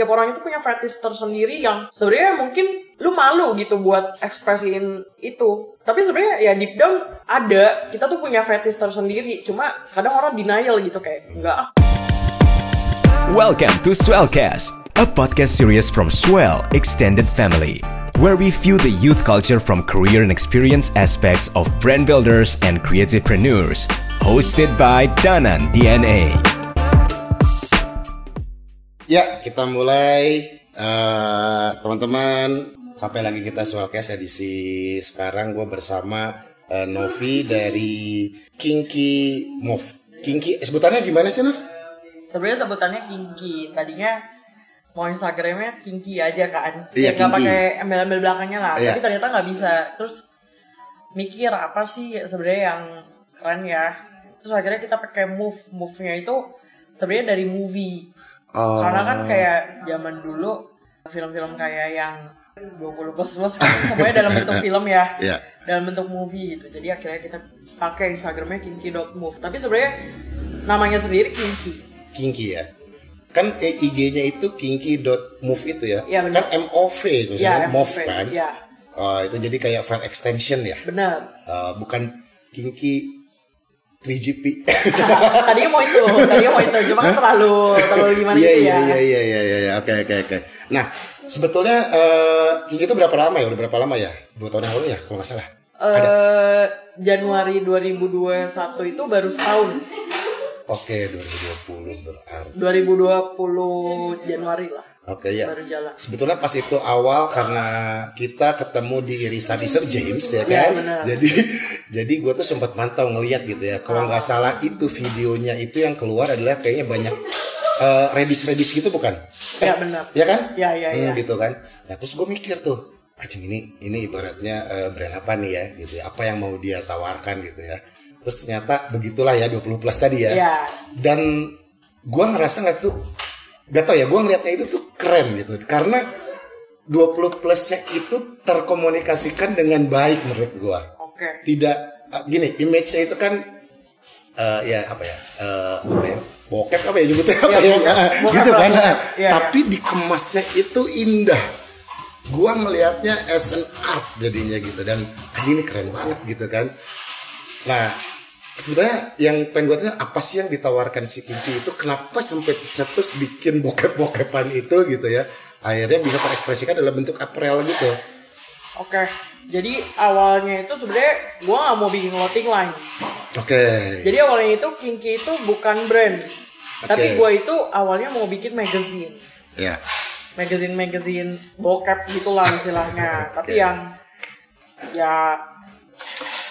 tiap orang itu punya fetish tersendiri yang sebenarnya mungkin lu malu gitu buat ekspresiin itu tapi sebenarnya ya deep down ada kita tuh punya fetish tersendiri cuma kadang orang denial gitu kayak enggak ah Welcome to Swellcast, a podcast series from Swell Extended Family, where we view the youth culture from career and experience aspects of brand builders and creativepreneurs. Hosted by Danan DNA. Ya, kita mulai eh, teman-teman. Sampai lagi kita Swellcast edisi sekarang gue bersama eh, Novi dari Kinky Move. Kinky sebutannya gimana sih, Nov? sebenarnya sebutannya kinky tadinya mau instagramnya kinky aja kan Iya, kinky. pakai embel-embel belakangnya lah Iya. tapi ternyata nggak bisa terus mikir apa sih sebenarnya yang keren ya terus akhirnya kita pakai move move nya itu sebenarnya dari movie Oh. karena kan kayak zaman dulu film-film kayak yang 20 plus plus kan semuanya dalam bentuk film ya Iya. dalam bentuk movie gitu jadi akhirnya kita pakai instagramnya kinky.move tapi sebenarnya namanya sendiri kinky Kinky ya. Kan eh, IG-nya itu kinky.move itu ya. Benar. kan MOV itu move MOV, kan. iya. Oh, itu jadi kayak file extension ya. benar Eh, bukan kinky 3GP. tadinya mau itu tadinya mau itu cuma kan terlalu terlalu gimana Iya gitu iya ya iya iya iya iya iya. oke oke oke. Nah sebetulnya eh Kinky itu berapa lama ya? Udah berapa lama ya? Dua tahun yang lalu ya kalau nggak salah. Eh, Januari 2021 itu baru setahun Oke 2020 berarti. 2020 Januari lah Oke ya. baru jalan Sebetulnya pas itu awal karena kita ketemu di irisan Sir James ya Iya, kan. benar. jadi jadi gue tuh sempat mantau ngeliat gitu ya. Kalau nggak salah itu videonya itu yang keluar adalah kayaknya banyak eh, redis-redis gitu bukan? ya benar Ya kan? Ya, ya, Hmm, ya. gitu kan. Nah, terus gue mikir tuh, anjing ini ini ibaratnya eh, brand apa nih ya gitu ya. Apa yang mau dia tawarkan gitu ya. Terus ternyata begitulah ya 20 plus tadi ya. Ya. Dan gue ngerasa nggak tuh gak tau ya gue ngeliatnya itu tuh keren gitu. Karena 20 plusnya itu terkomunikasikan dengan baik menurut gue oke. Tidak ah, gini image-nya itu kan eh, ya apa ya eh, apa ya bokep apa ya sebutnya apa Iya, ya? bokep. Ah, Bokep gitu kan. Ah, Iya, tapi dikemasnya itu indah. Gua ngelihatnya as an art jadinya gitu. Dan aja ini keren banget gitu kan. Nah sebetulnya yang pengen gue tanya apa sih yang ditawarkan si Kinky itu? Kenapa sampai tercetus bikin bokep-bokepan itu gitu ya? Akhirnya bisa terekspresikan dalam bentuk apparel gitu. Oke jadi awalnya itu sebenarnya gua nggak mau bikin clothing line. Oke. Jadi awalnya itu Kinky itu bukan brand. Tapi Oke. gua itu awalnya mau bikin magazine. Ya magazine magazine bokep gitulah istilahnya. Tapi yang ya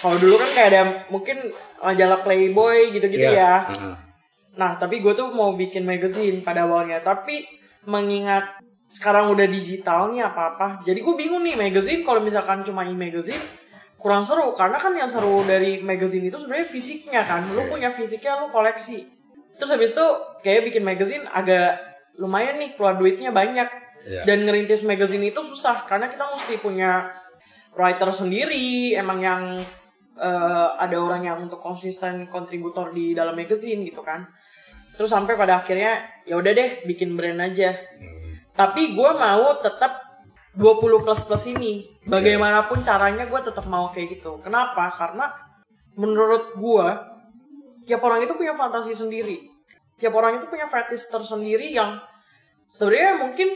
kalau dulu kan kayak ada mungkin majalah Playboy gitu-gitu Iya. ya. Heeh. nah tapi gue tuh mau bikin magazine pada awalnya. Tapi mengingat sekarang udah digital nih apa-apa jadi gue bingung nih magazine kalau misalkan cuma e-magazine kurang seru. Karena kan yang seru dari magazine itu sebenarnya fisiknya kan. Lu punya fisiknya lu koleksi. Terus habis itu kayak bikin magazine agak lumayan nih keluar duitnya banyak. Iya. dan ngerintis magazine itu susah karena kita mesti punya writer sendiri emang yang eh, ada orang yang untuk konsisten kontributor di dalam magazine gitu kan. Terus sampai pada akhirnya ya udah deh bikin brand aja. Tapi gue mau tetap 20 plus plus ini. Bagaimanapun caranya gue tetap mau kayak gitu. Kenapa? Karena menurut gue tiap orang itu punya fantasi sendiri. Tiap orang itu punya fetish tersendiri yang sebenarnya mungkin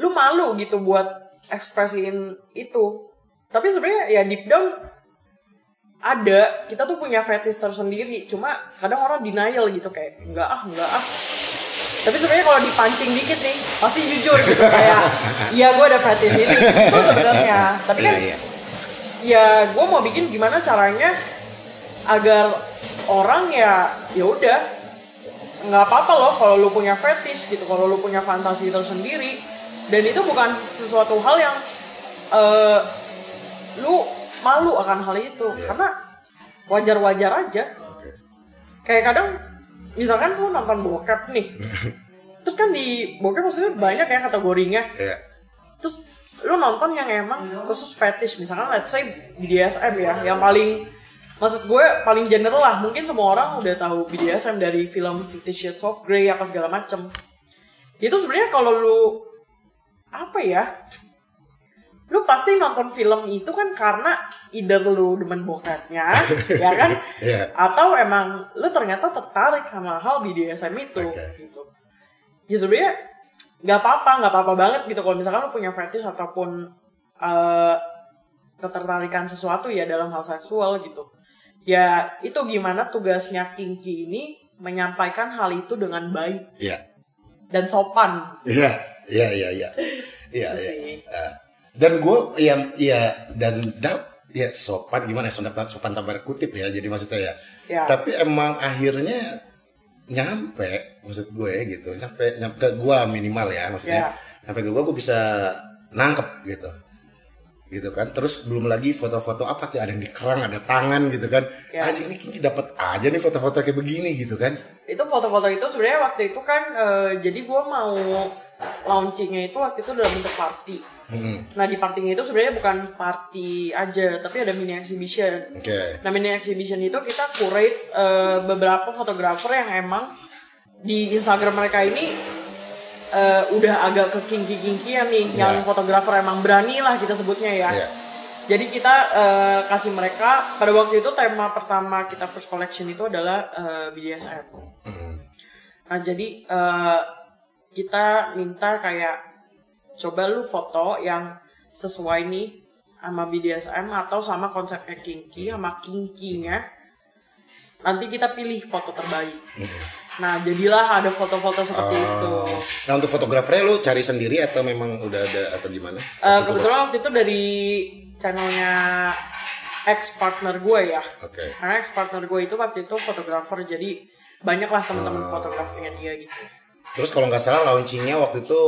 lu malu gitu buat ekspresiin itu. Tapi sebenarnya ya deep down ada kita tuh punya fetish tersendiri cuma kadang orang denial gitu kayak enggak ah enggak ah. Tapi sebenarnya kalau dipancing dikit nih pasti jujur gitu kayak iya gue ada fetish ini. Itu sebenarnya. Tapi kan Iya, iya. ya gue mau bikin gimana caranya agar orang ya ya udah nggak apa-apa loh kalau lu punya fetish gitu kalau lu punya fantasi tersendiri. Dan itu bukan sesuatu hal yang eh lu malu akan hal itu. Karena wajar-wajar aja. Oke. kayak kadang misalkan lu nonton bokep nih. Terus kan di bokep maksudnya banyak ya kategorinya. Iya. terus lu nonton yang emang khusus fetish. Misalkan let's say BDSM ya yang paling maksud gue paling general lah. Mungkin semua orang udah tahu BDSM dari film Fifty Shades of Grey apa segala macem. Itu sebenarnya kalau lu apa ya lu pasti nonton film itu kan karena either lu demen bokapnya ya kan Iya. atau emang lu ternyata tertarik sama hal BDSM itu Oke. gitu ya sebenarnya nggak apa-apa nggak apa-apa banget gitu kalau misalkan lu punya fetish ataupun eh, ketertarikan sesuatu ya dalam hal seksual gitu ya itu gimana tugasnya kinky ini menyampaikan hal itu dengan baik Iya. dan sopan Iya, iya, iya, iya. Iya, Dan gue ya ya dan dap ya sopan gimana ya sopan sopan tambah kutip ya jadi maksudnya ya. Ya. Tapi emang akhirnya nyampe maksud gue gitu nyampe nyampe ke gue minimal ya maksudnya Ya. sampai ke gue gue bisa nangkep gitu gitu kan terus belum lagi foto-foto apa tuh ada yang dikerang ada tangan gitu kan Ya. aja ini kiki dapat aja nih foto-foto kayak begini gitu kan itu foto-foto itu sebenarnya waktu itu kan eh, jadi gue mau launchingnya itu waktu itu dalam bentuk party nah di partinya itu sebenarnya bukan party aja tapi ada mini exhibition. Oke. Nah mini exhibition itu kita curate eh, beberapa fotografer yang emang di Instagram mereka ini eh, udah agak ke kinky kinkian nih Ya. yang fotografer emang berani lah kita sebutnya ya. Iya. jadi kita eh, kasih mereka pada waktu itu tema pertama kita first collection itu adalah eh, BDSM Nah jadi eh, kita minta kayak coba lu foto yang sesuai nih sama BDSM atau sama konsepnya kinky sama kinkinya. Nanti kita pilih foto terbaik. Nah jadilah ada foto-foto seperti itu. Nah untuk fotografernya lu cari sendiri atau memang udah ada atau gimana? Eh, kebetulan waktu itu dari channelnya ex partner gue ya. Oke. Karena ex partner gue itu waktu itu fotografer jadi banyaklah teman-teman fotografernya dia gitu. Terus kalau nggak salah launchingnya waktu itu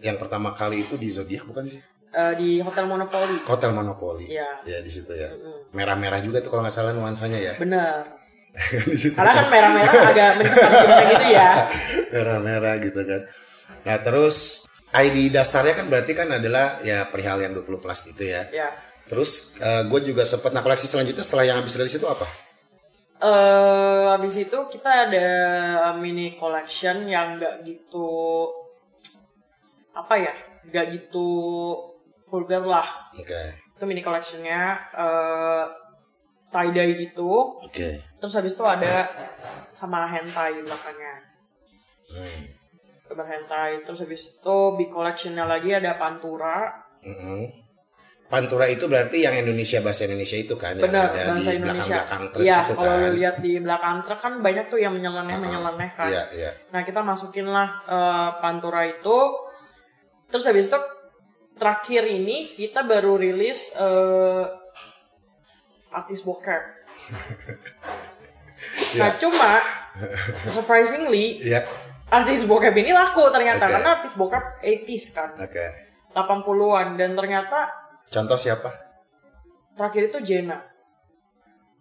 yang pertama kali itu di Zodiac bukan sih? Eh, di Hotel Monopoly. Hotel Monopoly. Iya. Ya di situ ya. Merah-merah juga tuh kalau nggak salah nuansanya ya. Situ. Karena kan merah-merah agak mencekam gimana gitu ya. Merah-merah gitu kan. Nah terus ID dasarnya kan berarti kan adalah ya perihal yang 20 plus itu ya. Ya. Terus gue juga sempat nah koleksi selanjutnya setelah yang habis dari situ apa? Eh habis itu kita ada mini collection yang nggak gitu apa ya, nggak gitu vulgar lah. Oke. Itu mini collectionnya eh tie dye gitu. Oke. Terus habis itu ada sama hentai belakangnya. Hmm. Gambar hentai. Terus habis itu big collectionnya lagi ada pantura. Mm-mm. Pantura itu berarti yang Indonesia bahasa Indonesia itu kan yang ada di belakang-belakang truk Iya, itu kalau kan. lu lihat di belakang truk kan banyak tuh yang menyeleneh menyeleneh kan. Iya, iya. Nah kita masukin lah eh, pantura itu. Terus habis itu terakhir ini kita baru rilis eh, artis bokep. Nah cuma surprisingly Iya. artis bokep ini laku ternyata Oke. karena artis bokep 80s kan, Oke. 80-an dan ternyata Contoh siapa? terakhir itu Jenna.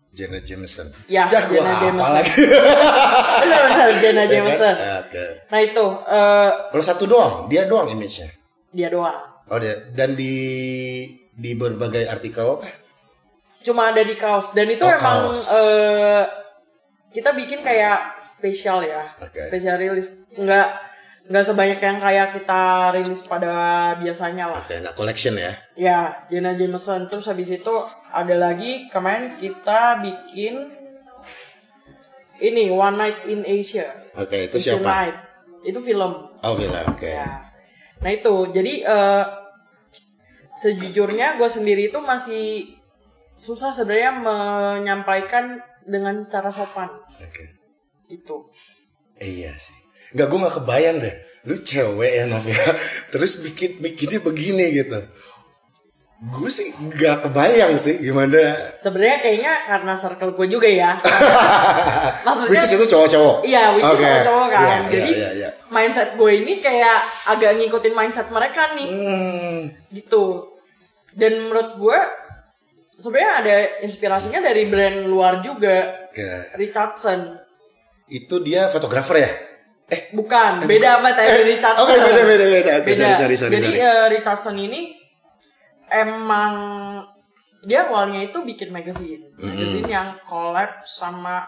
Jenna Jameson. Ya, gua Jenna Jameson. lagi? Benar-benar Jenna Ya kan? Jameson. Oke. Nah itu eh, Kalau satu doang, dia doang image-nya. Dia doang. Oh, dia dan di di berbagai artikel kah? cuma ada di kaos dan itu Oh, emang kaos. eh, kita bikin kayak spesial ya Oke. spesial rilis nggak nggak sebanyak yang kayak kita rilis pada biasanya lah Oke, nggak collection ya. ya Jenna Jameson terus habis itu ada lagi kemarin kita bikin ini One Night in Asia Oke, itu siapa? Night. itu film Oh, Villa. Oke. Ya. Nah itu, jadi eh, sejujurnya gue sendiri itu masih susah sebenarnya menyampaikan dengan cara sopan Oke. itu. Iya sih. Nggak, gue nggak kebayang deh. Lu cewek ya Novia. Terus bikin bikinnya begini gitu. Gue sih nggak kebayang sih gimana. Sebenarnya kayaknya karena circle gue juga ya. Maksudnya Which is itu cowok-cowok. Iya, which is Oke. cowok-cowok kan. Iya, Jadi iya, iya, mindset gue ini kayak agak ngikutin mindset mereka nih, Hmm, gitu. Dan menurut gue sebenarnya ada inspirasinya dari brand luar juga. Richardson. Itu dia fotografer ya? Eh, Bukan, beda apa tadi Richardson. Oke, beda, beda, beda. Sorry, sorry, sorry, Jadi sorry. eh, Richardson ini emang dia awalnya itu bikin magazine, magazine yang collab sama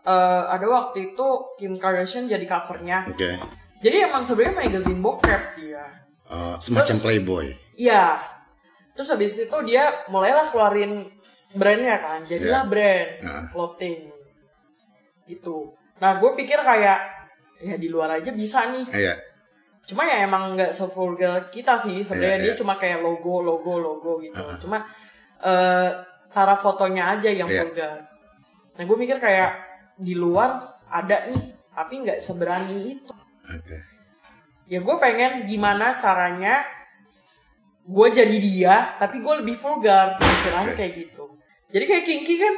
eh, ada waktu itu Kim Kardashian jadi covernya. Oke. Jadi emang sebenarnya magazine bokep dia. Uh, semacam playboy. Iya. Terus habis itu dia mulailah keluarin brandnya kan. Jadilah Iya. brand Nah. clothing. Gitu. Nah gue pikir kayak ya di luar aja bisa nih. Iya. Cuma ya emang nggak sevulgar kita sih. Sebenarnya Iya, dia iya. cuma kayak logo, logo, logo gitu. Cuma eh, cara fotonya aja yang Iya. vulgar. Nah gue mikir kayak di luar ada nih, tapi nggak seberani itu. Oke. Ya gue pengen gimana caranya gue jadi dia, tapi gue lebih vulgar. Istilahnya Oke. kayak gitu. Jadi kayak Kinky kan,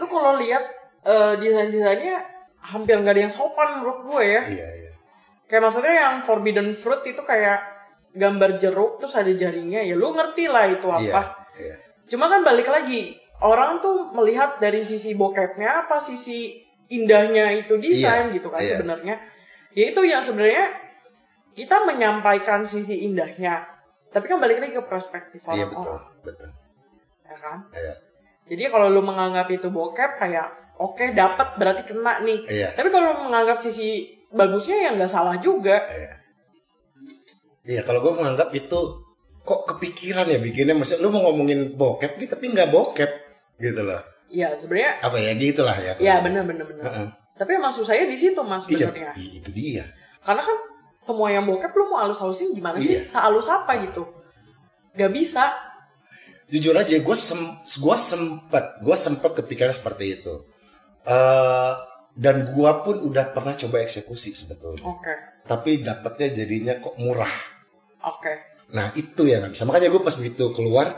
lu kalau lihat eh, desain-desainnya hampir nggak ada yang sopan menurut gue ya. Iya, iya. Kayak maksudnya yang forbidden fruit itu kayak gambar jeruk terus ada jaringnya ya lu ngerti lah itu Iya. apa. Iya. Cuma kan balik lagi orang tuh melihat dari sisi bokepnya apa sisi indahnya itu desain Iya, gitu kan iya. sebenarnya. Ya itu yang sebenarnya kita menyampaikan sisi indahnya. Tapi kan balik lagi ke perspektif Iya orang betul, orang, betul. ya kan? Iya. Jadi kalau lu menganggap itu bokep kayak oke dapat berarti kena nih. Iya. Tapi kalau lu menganggap sisi bagusnya ya nggak salah juga. Iya. Iya, kalau gue menganggap itu kok kepikiran ya bikinnya maksudnya lu mau ngomongin bokep nih tapi nggak bokep gitu loh. Iya sebenarnya Apa ya gitulah ya. ya bener bener bener. Heeh. Tapi maksud saya di situ mas Iya, sebenarnya. i- itu dia. Karena kan semua yang bokep lu mau halus-halusin gimana sih? Iya. Sehalus apa gitu? Gak bisa. Jujur aja gue sem gua sempet gue sempet kepikiran seperti itu. eh dan gua pun udah pernah coba eksekusi sebetulnya. Oke. Tapi dapetnya jadinya kok murah. Oke. Nah itu ya nggak bisa. Makanya gue pas begitu keluar,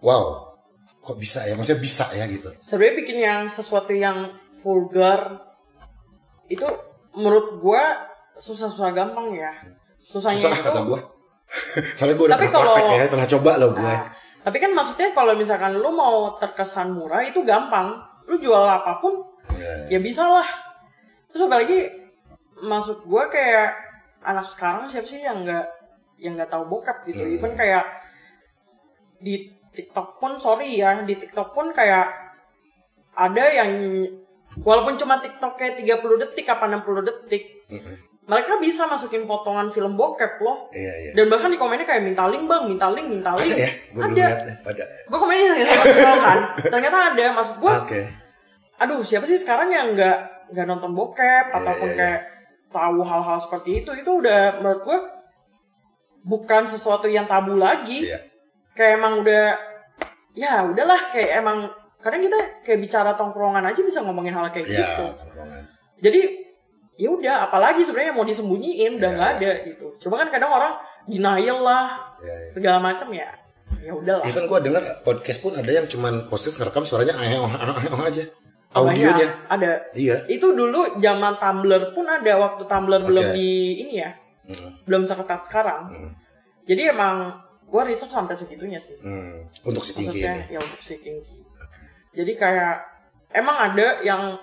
wow, kok bisa ya? Maksudnya bisa ya gitu. Sebenarnya bikin yang sesuatu yang vulgar itu menurut gua susah-susah gampang ya. Susahnya Susah itu kata gue. Soalnya gue udah Tapi pernah kalau- ya, pernah coba loh gue. Nah, tapi kan maksudnya kalau misalkan lu mau terkesan murah itu gampang. Lu jual apa pun Iya, ya bisa lah. Terus apalagi maksud gue kayak anak sekarang siapa sih yang nggak yang nggak tahu bokep gitu. Hmm. Even kayak di TikTok pun sorry ya di TikTok pun kayak ada yang walaupun cuma TikTok kayak 30 detik apa 60 detik mereka bisa masukin potongan film bokep loh Iya, iya. dan bahkan di komennya kayak minta link bang minta link minta link Ada ya? Gue ada gue komennya iseng iseng kan ternyata ada maksud gue Oke. Aduh siapa sih sekarang yang nggak nggak nonton bokep ataupun iya, iya. kayak tahu hal-hal seperti itu itu udah menurut gue bukan sesuatu yang tabu lagi Iya. kayak emang udah ya udahlah kayak emang kadang kita kayak bicara tongkrongan aja bisa ngomongin hal kayak Iya, gitu tongkrongan. jadi ya udah apalagi sebenarnya mau disembunyiin udah Iya. nggak ada gitu coba kan kadang orang denial lah Iya, iya. segala macam ya ya udahlah Even gue denger podcast pun ada yang cuman podcast ngerekam suaranya aheong aja. Audionya. ada Iya. itu dulu zaman Tumblr pun ada waktu Tumblr belum Oke. di ini ya belum seketat sekarang jadi emang gue research sampai segitunya sih Hmm. Untuk si ini. ya untuk si Kinky jadi kayak emang ada yang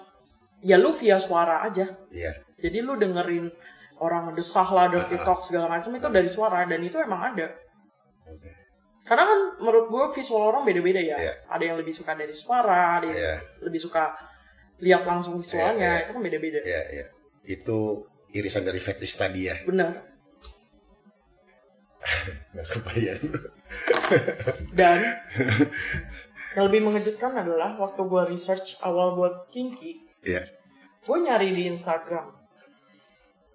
ya lu via suara aja Iya. jadi lu dengerin orang ngedesah lah dirty talk segala macam itu dari suara dan itu emang ada. Karena kan menurut gue visual orang beda-beda ya Iya. ada yang lebih suka dari suara ada yang Iya. lebih suka lihat langsung visualnya Iya, iya. itu kan beda-beda Iya, iya. Itu irisan dari fetish tadi ya. bener Nggak kebayang. Dan yang lebih mengejutkan adalah waktu gue research awal buat Kinky, Iya. gue nyari di Instagram.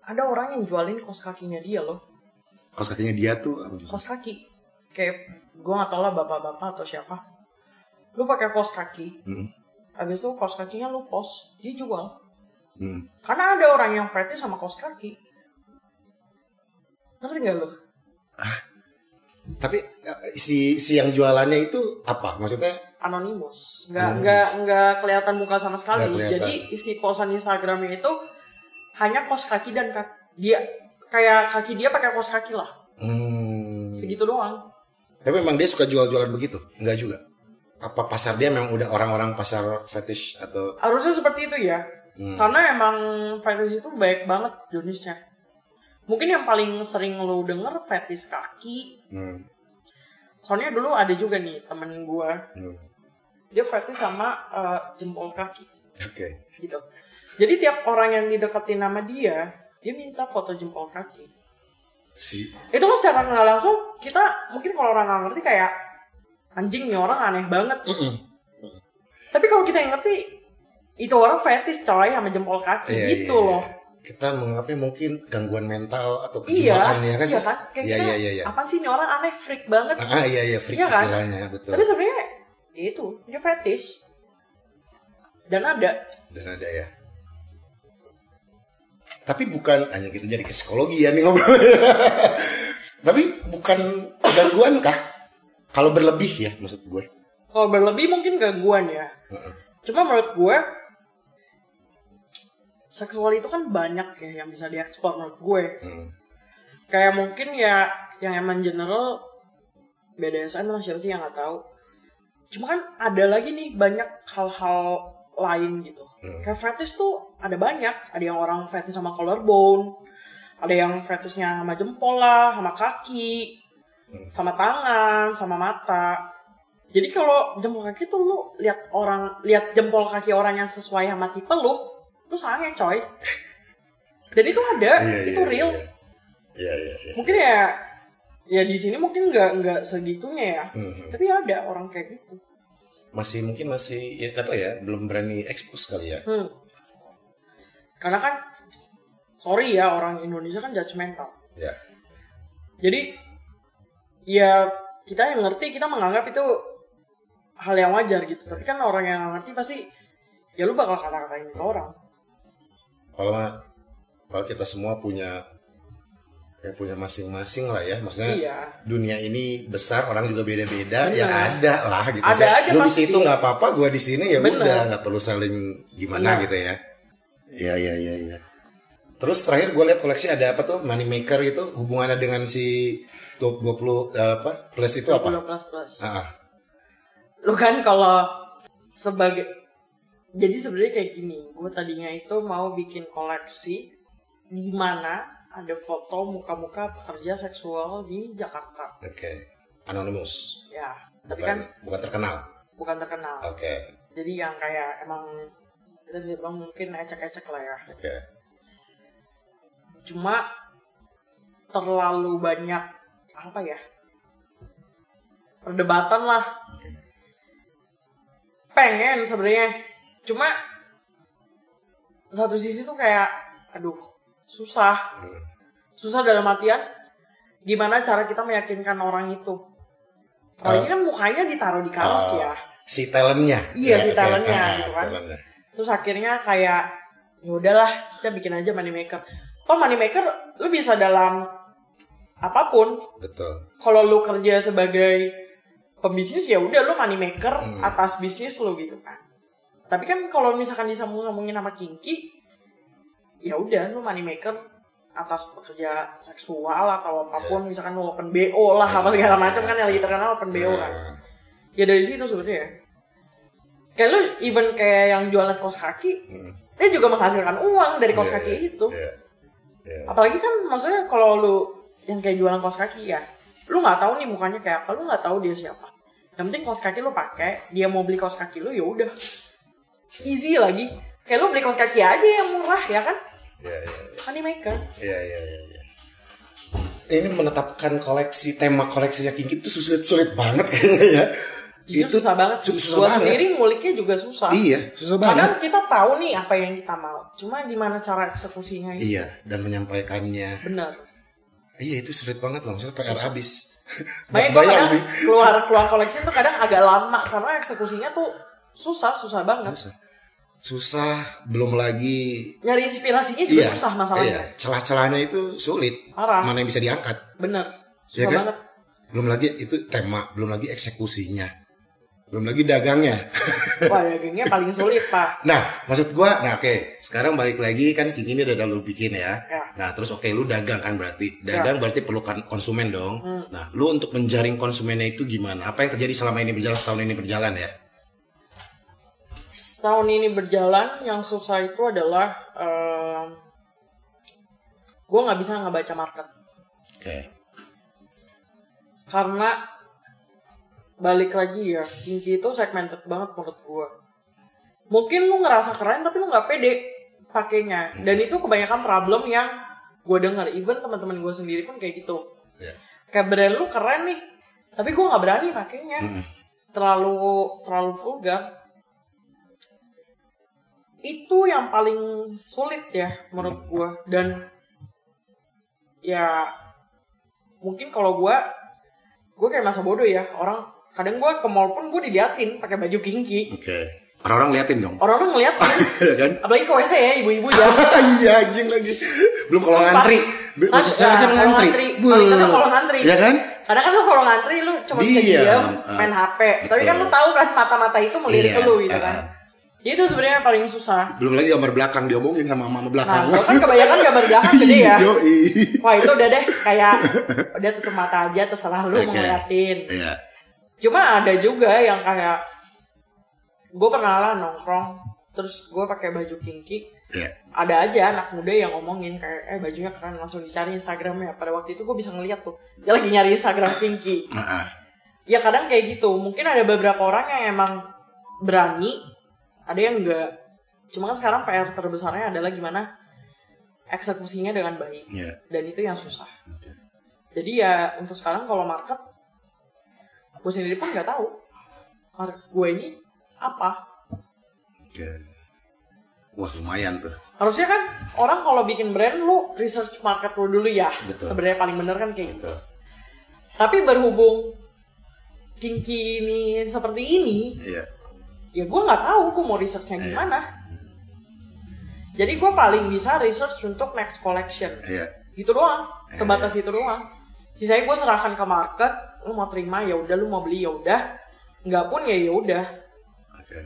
Ada orang yang jualin kos kakinya dia loh, Kos kakinya dia tuh apa kos kaki. Kayak gue gak tau lah bapak-bapak atau siapa. Lu pakai kos kaki, Hmm. habis itu kos kakinya lu post, dia jual. Hmm. Karena ada orang yang fetish sama kos kaki. Ngerti gak lu? Tapi eh, si si yang jualannya itu apa? Maksudnya anonimus nggak nggak nggak kelihatan muka sama sekali jadi isi posan Instagramnya itu hanya kos kaki dan kaki dia kayak kaki dia pakai kos kaki lah hmm, segitu doang tapi memang dia suka jual-jualan begitu? Enggak juga. Apa pasar dia memang udah orang-orang pasar fetish atau harusnya seperti itu ya karena emang fetish itu baik banget jenisnya mungkin yang paling sering lo denger fetish kaki hmm, soalnya dulu ada juga nih temen gua hmm. dia fetish sama eh, jempol kaki Oke. gitu. Jadi tiap orang yang dideketin nama dia, dia minta foto jempol kaki. Si. Itu kan secara nggak langsung kita mungkin kalau orang nggak ngerti kayak anjing nih orang aneh banget. Tapi kalau kita yang ngerti itu orang fetish coy sama jempol kaki Iya, gitu iya, loh. Iya. kita menganggapnya mungkin gangguan mental atau iya kejiwaan ya kan iya kan? Kayak iya kita iya iya iya. Apaan sih nih orang aneh? Freak banget. Ah iya iya freak Iya kan? istilahnya betul. Tapi sebenarnya ya itu dia fetish. Dan ada. Dan ada ya tapi bukan hanya kita jadi ke psikologi ya nih ngobrol. Tapi bukan gangguan kah? Kalau berlebih ya maksud gue. Kalau berlebih mungkin gangguan ya. Cuma menurut gue seksual itu kan banyak ya yang bisa diekspor menurut gue. Hmm. kayak mungkin ya yang emang general BDSM lah siapa sih yang nggak tahu. Cuma kan ada lagi nih banyak hal-hal lain gitu. Kayak fetish tuh ada banyak. Ada yang orang fetish sama collarbone ada yang fetishnya sama jempol lah sama kaki sama tangan sama mata. Jadi kalau jempol kaki tuh lu lihat orang lihat jempol kaki orang yang sesuai sama tipe lu lu sange coy. Dan itu ada Iya, itu iya, real. iya. Iya iya mungkin ya ya di sini mungkin nggak nggak segitunya ya. Mhm. tapi ada orang kayak gitu masih mungkin masih ya kata ya belum berani expose kali ya. Hmm. karena kan sorry ya orang Indonesia kan judgmental ya. Jadi ya kita yang ngerti kita menganggap itu hal yang wajar gitu. Tapi kan orang yang ngerti pasti ya lu bakal kata-katain ke orang. Kalau kalau kita semua punya ya punya masing-masing lah ya. Maksudnya Iya. dunia ini besar orang juga beda-beda. Ya ada lah gitu. Ada Saya, aja lu di situ nggak apa-apa gua di sini ya Bener. udah nggak perlu saling gimana Bener. gitu ya. Ya ya ya ya terus terakhir gue lihat koleksi ada apa tuh? Money maker itu hubungannya dengan si 20 eh, apa? Plus itu apa? 20 plus plus. Ah lu kan kalau sebagai jadi sebenarnya kayak gini. Gue tadinya itu mau bikin koleksi di mana ada foto muka-muka pekerja seksual di Jakarta. Oke. Anonymous. Ya tapi bukan kan bukan terkenal. Bukan terkenal. Oke. Jadi yang kayak emang kita bisa bilang mungkin ecek-ecek lah ya. Oke. Cuma terlalu banyak apa ya perdebatan lah. Pengen sebenarnya. Cuma satu sisi tuh kayak aduh susah. Susah dalam artian gimana cara kita meyakinkan orang itu? Kalau ini kan mukanya ditaruh di kaos Oh, ya. Si talentnya. Iya, si oke. talentnya, Ah, gitu si kan. talentnya. terus akhirnya kayak ya udahlah kita bikin aja money maker. Oh money maker lu bisa dalam apa pun. Betul. Kalau lu kerja sebagai pembisnis ya udah lu money maker atas bisnis lu gitu kan. Tapi kan kalau misalkan disambung ngomongin sama kinki ya udah lu money maker atas pekerja seksual atau apa pun misalkan lu open bo lah apa segala macam kan yang lagi terkenal open bo kan. Ya dari situ sebenarnya. Kayak lu even kayak yang jualan kaos kaki dia juga menghasilkan uang dari kaos Iya, kaki iya, itu. iya. Iya. apalagi kan maksudnya kalau lu yang kayak jualan kaos kaki ya lu nggak tahu nih mukanya kayak apa lu nggak tahu dia siapa. Yang penting kaos kaki lu pakai dia mau beli kaos kaki lu ya udah. Easy lagi. Kayak lu beli kaos kaki aja yang murah ya kan Iya, iya, money maker iya, iya, iya, iya. Ini menetapkan koleksi tema koleksinya Kinki itu sulit sulit banget kayaknya ya. Jujur susah banget su- susah gua banget. sendiri nguliknya juga susah Iya, susah banget. kadang kita tahu nih apa yang kita mau cuma gimana cara eksekusinya itu Iya, dan menyampaikannya. benar Iya, itu sulit banget loh. Maksudnya PR habis. Makanya gua bayang sih. keluar keluar koleksi tuh kadang agak lama karena eksekusinya tuh susah susah banget Susah. Susah, belum lagi nyari inspirasinya juga iya, susah masalahnya Iya, celah-celahnya itu sulit. Parah. Mana yang bisa diangkat? bener Iya susah kan? banget Belum lagi itu tema, belum lagi eksekusinya. Belum lagi dagangnya. wah dagingnya paling sulit pak Nah, maksud gua, nah oke, sekarang balik lagi kan Kiki ini udah lu bikin ya. Ya. Nah, terus oke lu dagang kan berarti. Dagang berarti perlu kan konsumen dong. Nah, lu untuk menjaring konsumennya itu gimana? Apa yang terjadi selama ini berjalan setahun ini berjalan ya? Setahun ini berjalan yang susah itu adalah gue nggak bisa ngebaca market. Oke. karena balik lagi ya kinki itu segmented banget menurut gue mungkin lu ngerasa keren tapi lu nggak pede pakainya. Dan itu kebanyakan problem yang gue dengar. Even teman-teman gue sendiri pun kayak gitu. Iya. kayak brand lu keren nih tapi gue nggak berani pakainya. Terlalu terlalu vulgar itu yang paling sulit ya menurut gue dan ya mungkin kalau gue gue kayak masa bodoh ya orang kadang gue ke mall pun gue diliatin pakai baju kinky Oke. Orang-orang liatin dong. orang-orang ngeliat Iya kan? apalagi ke WC ya ibu-ibu ya iya anjing lagi. Belum kalau ngantri. Maksud saya nah, kan ngantri. Kalau ngantri. Iya kan? Kadang kan lu kalau ngantri lu cuma bisa Diam. Ah, main HP. Tapi kan lu tahu kan mata-mata itu melirik Iya, ke lu gitu ah. kan. Itu sebenarnya yang paling susah. Belum lagi gambar belakang diomongin sama mama Nah, belakang. gua kan kebanyakan gambar belakang gede ya. Yoi. Wah itu udah deh kayak udah tutup mata aja terserah lu Oke. mau ngeliatin. Iya. Cuma ada juga yang kayak gue pernah lah nongkrong terus gue pakai baju kinky Iya. ada aja anak muda yang ngomongin kayak eh bajunya keren langsung dicari Instagramnya pada waktu itu gue bisa ngeliat tuh dia lagi nyari Instagram kinky Nah, ya kadang kayak gitu mungkin ada beberapa orang yang emang berani ada yang enggak cuma kan sekarang PR terbesarnya adalah gimana eksekusinya dengan baik Iya. dan itu yang susah Oke. jadi ya untuk sekarang kalau market gue sendiri pun nggak tahu market gue ini apa Oke. Wah lumayan tuh. harusnya kan orang kalau bikin brand lu research market lu dulu ya sebenarnya paling bener kan kayak gitu tapi berhubung kinky ini seperti ini Iya. Ya gue nggak tahu gue mau researchnya Iya. gimana jadi gue paling bisa research untuk next collection Iya. gitu doang sebatas itu doang sisanya gue serahkan ke market lu mau terima ya udah lu mau beli ya udah nggak pun ya ya udah Oke.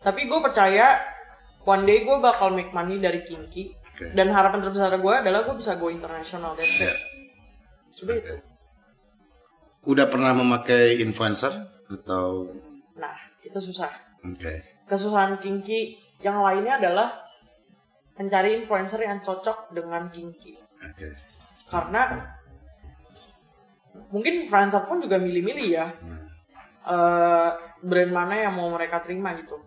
tapi gue percaya one day gue bakal make money dari kinky Oke. dan harapan terbesar gue adalah gue bisa go internasional that's Iya. it Sudah itu. Udah pernah memakai influencer atau? nah itu susah Oke. kesusahan kinky yang lainnya adalah mencari influencer yang cocok dengan kinky Oke. karena mungkin influencer pun juga milih-milih ya Eh, brand mana yang mau mereka terima gitu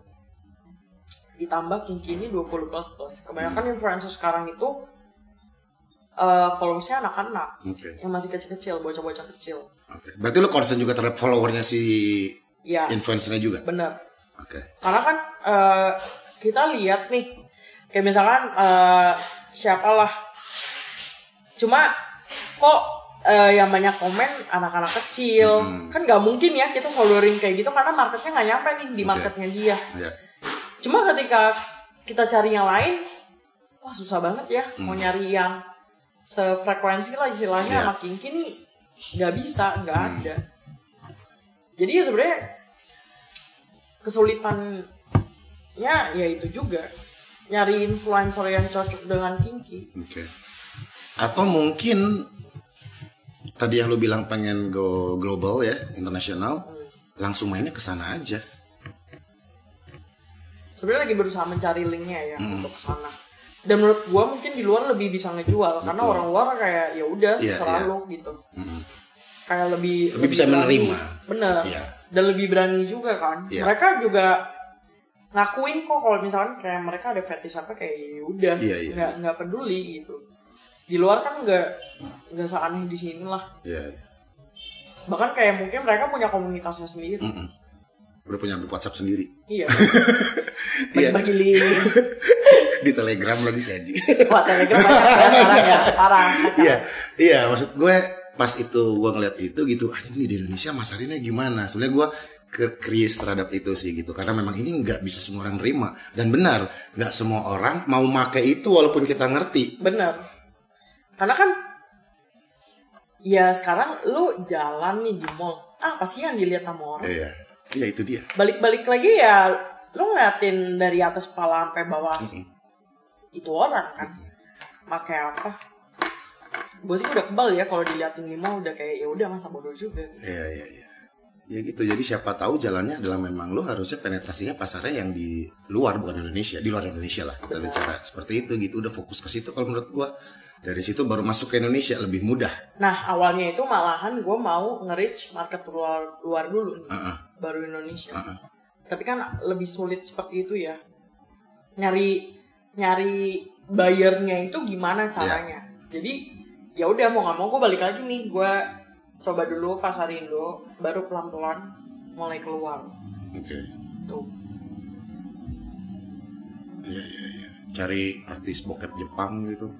ditambah kinky ini 20 plus plus kebanyakan influencer sekarang itu eh followersnya anak-anak Oke. yang masih kecil-kecil bocah-bocah kecil Oke. Berarti lu concern juga terhadap followernya si ya influencernya juga? bener Oke. karena kan eh, kita lihat nih kayak misalkan eh, siapalah. Cuma kok eh, yang banyak komen anak-anak kecil. Kan nggak mungkin ya kita following kayak gitu karena marketnya nggak nyampe nih di marketnya dia. Iya. cuma ketika kita cari yang lain wah susah banget ya mau nyari yang sefrekuensi lah istilahnya Iya. sama Kinki nih nggak bisa nggak ada. Jadi ya sebenarnya kesulitannya ya itu juga nyari influencer yang cocok dengan Kinki Oke. Atau mungkin tadi yang lu bilang pengen go global ya, internasional, langsung mainnya ke sana aja. sebenarnya lagi berusaha mencari linknya ya untuk ke sana dan menurut gua mungkin di luar lebih bisa ngejual karena Betul. orang luar kayak ya udah Iya, terserah iya. lo gitu kayak lebih Lebih bisa berani. menerima. bener Iya. Dan lebih berani juga kan Iya. mereka juga ngakuin kok kalau misalkan kayak mereka ada fetish apa kayak ya udah Iya, iya. nggak nggak peduli gitu di luar kan nggak nggak seaneh di sini lah Iya. iya. bahkan kayak mungkin mereka punya komunitasnya sendiri Mm-mm. Udah punya grup WhatsApp sendiri. iya Iya. bagi-bagi link Di Telegram lagi sih. Wah, telegram banyak ya sekarang ya parah. Iya, iya maksud gue pas itu gue ngeliat itu gitu, ah ini di Indonesia masarinnya gimana? Sebenarnya gue ke curious terhadap itu sih gitu, karena memang ini nggak bisa semua orang terima dan benar nggak semua orang mau make itu walaupun kita ngerti. Bener. Karena kan ya sekarang lu jalan nih di mall. Ah, pasti yang dilihat sama orang. Iya, iya itu dia. Balik-balik lagi ya lu ngeliatin dari atas kepala sampai bawah. Itu orang kan. Pakai apa? Gue sih udah kebal ya kalau diliatin di mall udah kayak ya udah masa bodoh juga. Iya, iya, iya. Ya gitu, jadi siapa tahu jalannya adalah memang lo harusnya penetrasinya pasarnya yang di luar bukan Indonesia, di luar Indonesia lah kita bicara seperti itu gitu, udah fokus ke situ kalau menurut gua dari situ baru masuk ke Indonesia lebih mudah. Nah awalnya itu malahan gue mau nge-reach market luar luar dulu nih, Heeh. baru Indonesia. Tapi kan lebih sulit seperti itu ya. Nyari nyari bayarnya itu gimana caranya? jadi ya udah mau nggak mau gue balik lagi nih gue coba dulu pasarin dulu baru pelan pelan mulai keluar Oke. tuh Iya iya iya. Cari artis bokep Jepang gitu.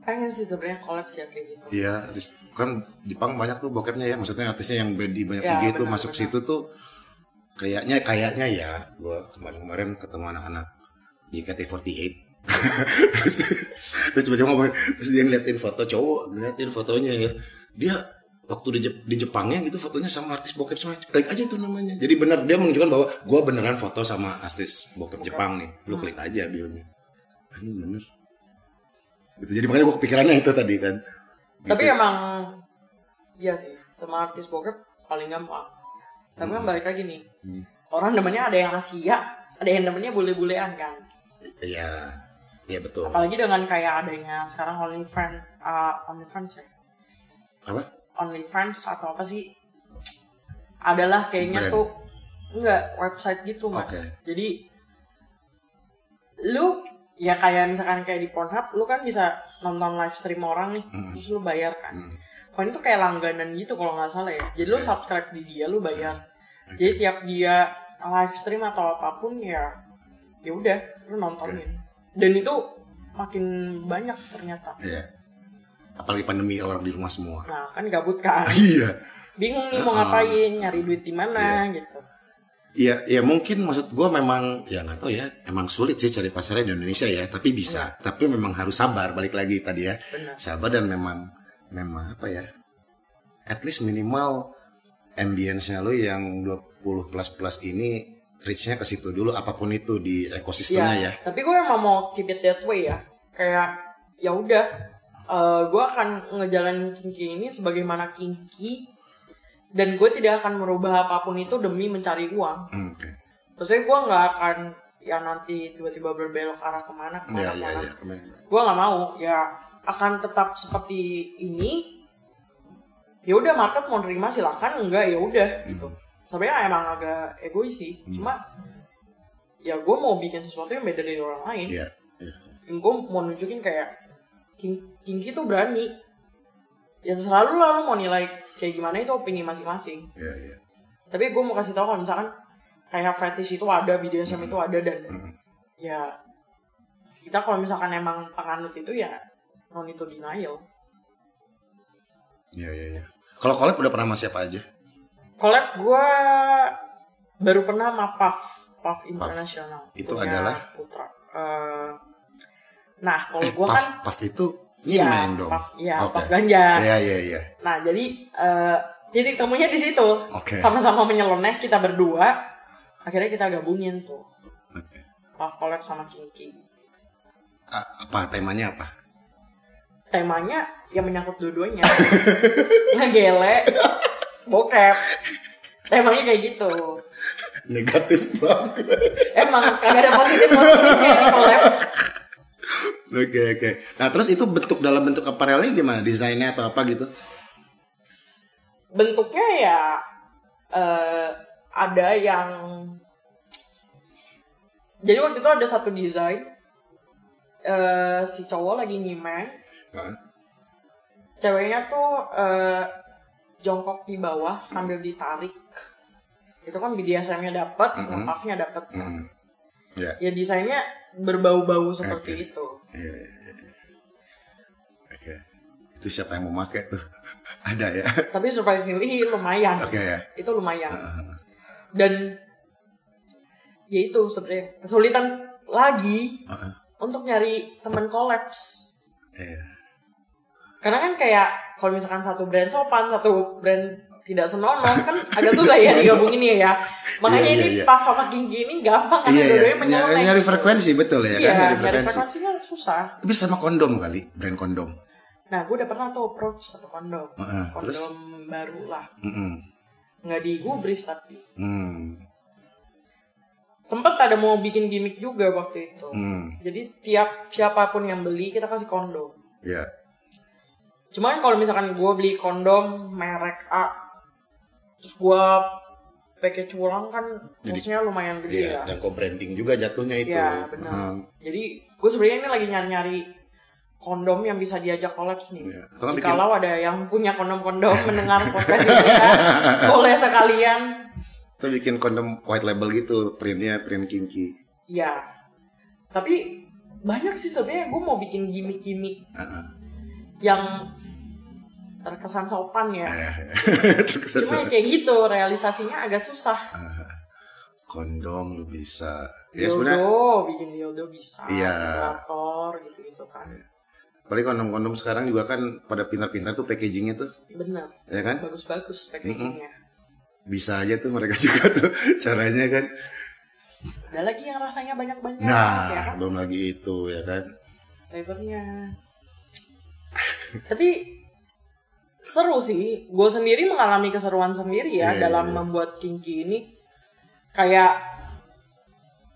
pengen sih sebenarnya kolaps ya kayak gitu Iya, artis kan Jepang banyak tuh bokepnya ya. Maksudnya artisnya yang di banyak Ya, IG itu masuk benar. situ tuh kayaknya kayaknya ya. Gua kemarin-kemarin ketemu anak-anak JKT48. Terus terus tiba-tiba ngomong terus dia ngeliatin foto cowok ngeliatin fotonya ya. Dia waktu di, Jep- di Jepangnya gitu fotonya sama artis bokep sama klik aja tuh namanya. Jadi benar dia menunjukkan bahwa gua beneran foto sama artis bokep Jepang nih. Lu klik aja bionya. Ini bener. Gitu jadi makanya gua kepikirannya itu tadi kan. Tapi Gitu. emang iya sih sama artis bokep paling gampang. Tapi kan balik lagi nih orang namanya ada yang Asia ada yang namanya bule-bulean kan? Iya iya betul. Apalagi dengan kayak adanya sekarang OnlyFans uh, OnlyFans ya? Apa? OnlyFans atau apa sih? Adalah kayaknya Brand. tuh enggak website gitu mas. Oke. jadi lu ya kayak misalkan kayak di Pornhub lu kan bisa nonton live stream orang nih Hmm. terus lu bayar kan. Koin itu kayak langganan gitu kalau nggak salah ya? Jadi lu subscribe di dia lu bayar. Jadi tiap dia live stream atau apa pun ya ya udah lu nontonin dan itu makin banyak ternyata. Iya. Apalagi pandemi orang di rumah semua. Nah kan gabut kan. Iya. Bingung nih mau ngapain nyari duit di mana gitu. Iya, ya mungkin maksud gue memang ya nggak tahu ya, emang sulit sih cari pasarnya di Indonesia ya, tapi bisa, tapi memang harus sabar balik lagi tadi ya, Benar. sabar dan memang memang apa ya, at least minimal ambience-nya lo yang 20 plus plus ini reach-nya ke situ dulu apa pun itu di ekosistemnya ya. tapi gue emang mau keep it that way ya. Kayak ya udah eh, gue akan ngejalanin kinki ini sebagaimana kinki dan gue tidak akan merubah apa pun itu demi mencari uang. Hmm, Oke, maksudnya gue nggak akan yang nanti tiba-tiba berbelok arah ke mana ke mana ya ya ke mana. ya, Kemarin. gue nggak mau ya akan tetap seperti ini. Ya udah market mau nerima silakan enggak ya udah gitu sebenarnya emang agak egois sih cuma ya gue mau bikin sesuatu yang beda dari orang lain Iya, iya. gue mau nunjukin kayak King, Kinky tuh berani ya selalu lah lu mau nilai kayak gimana itu opini masing-masing Iya, iya. tapi gue mau kasih tahu kalau misalkan kayak fetish itu ada BDSM itu ada dan ya kita kalau misalkan emang penganut itu ya non itu denial Iya, iya, iya. Kalau collab udah pernah sama siapa aja? Collab gue baru pernah sama Puff Puff International Itu adalah? Putra Eh, nah kalau Eh, gue kan Puff itu Iya, nyimeng dong. Puff, iya, Oke. Puff ganja. Iya, iya, iya. Nah, jadi eh titik temunya di situ. Oke. Sama-sama menyeleneh kita berdua. Akhirnya kita gabungin tuh. Oke. Puff collab sama Kinky. A- apa temanya apa? Temanya yang menyangkut dua-duanya. Ngegele, bokep. Temanya kayak gitu. Negatif banget. Emang kagak ada positif positifnya collab. Oke oke. Nah terus itu bentuk dalam bentuk aparelnya gimana? Desainnya atau apa gitu? Bentuknya ya eh ada yang jadi waktu itu ada satu desain eh si cowok lagi nyimeng Hah? ceweknya tuh eh, jongkok di bawah sambil ditarik itu kan BDSM-nya dapat, ngepafnya dapat. Hmm. Ya. Ya desainnya berbau-bau seperti Oke. itu. Iya, iya, iya. Oke. Itu siapa yang mau pakai tuh? Ada ya. Tapi surprisingly lumayan. Oke ya. Itu lumayan. Dan ya itu sebenarnya kesulitan lagi Heeh. untuk nyari teman kolaps. Iya. Karena kan kayak kalau misalkan satu brand sopan, satu brand tidak senonoh kan agak susah ya digabungin ya ya. Makanya Iya, iya, ini iya. Puff sama Kinky ini gampang karena Iya, iya. dua-duanya Nyari, menyeleneh. nyari frekuensi betul ya Iya, kan? Nyari nyari frekuensi. frekuensinya susah. Tapi sama kondom kali, brand kondom. Nah, gue udah pernah tuh approach satu kondom. Heeh, kondom terus? baru lah. Mm-mm. Nggak digubris tapi. Hmm. Sempet ada mau bikin gimmick juga waktu itu. Hmm. Jadi tiap siapa pun yang beli kita kasih kondom. Ya. Cuman kalau misalkan gue beli kondom merek A, terus gue pakai culang kan kosnya lumayan gede Iya, ya. dan co-branding juga jatuhnya itu. Iya benar. Hmm. Jadi gue sebenarnya ini lagi nyari-nyari kondom yang bisa diajak kolaps nih. Iya, atau nggak bikin- Kalau ada yang punya kondom-kondom mendengar podcast ini ya, boleh sekalian. Kita bikin kondom white label gitu, printnya print kinky. Ya, tapi banyak sih sebenarnya gue mau bikin gimmick-gimmick. Yang terkesan sopan ya. Terkesan Cuma ya kayak gitu realisasinya agak susah. kondom lu bisa. Ya sebenarnya bikin dildo bisa. Iya. Vibrator gitu-gitu kan. paling kondom-kondom sekarang juga kan pada pintar-pintar tuh packagingnya tuh, Bener. ya kan? Bagus-bagus packagingnya. Bisa aja tuh mereka juga tuh caranya kan. Ada lagi yang rasanya banyak-banyak Nah, ya kan? belum lagi itu ya kan. Flavornya. Tapi seru sih. Gue sendiri mengalami keseruan sendiri ya Iya, dalam iya. membuat kinky ini. Kayak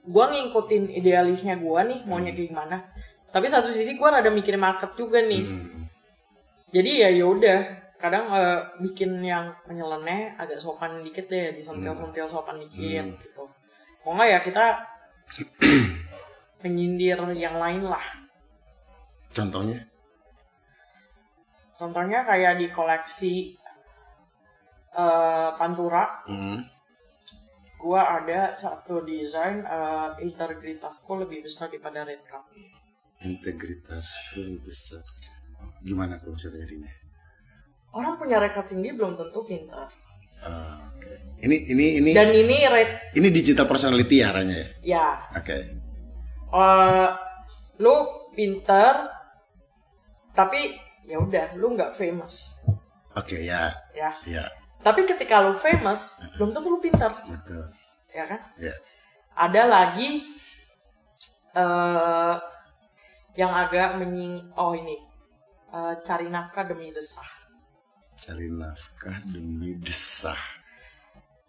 gue ngikutin idealisnya gue nih maunya kayak gimana. Tapi satu sisi gue rada mikir market juga nih. Hmm. Jadi ya yaudah. Kadang eh, bikin yang menyeleneh agak sopan dikit deh, disentil-sentil sopan dikit gitu. Kalau nggak ya kita menyindir yang lain lah. Contohnya? Contohnya kayak di koleksi eh, Pantura, Hmm. gua ada satu desain eh, integritasku lebih besar daripada red cup. Integritas lebih besar. Gimana tuh maksudnya jadinya? Orang punya rekap tinggi belum tentu pintar. Ah, Oke. Ini ini ini Dan ini red ini digital personality ya arahnya ya. ya, Oke. eh, lu pintar, tapi ya udah, lu nggak famous, Oke ya. ya. Ya, Tapi ketika lu famous, belum tentu lu pintar, betul. ya kan? Ya. ada lagi eh yang agak menying oh ini eh, cari nafkah demi desah Cari nafkah demi desah.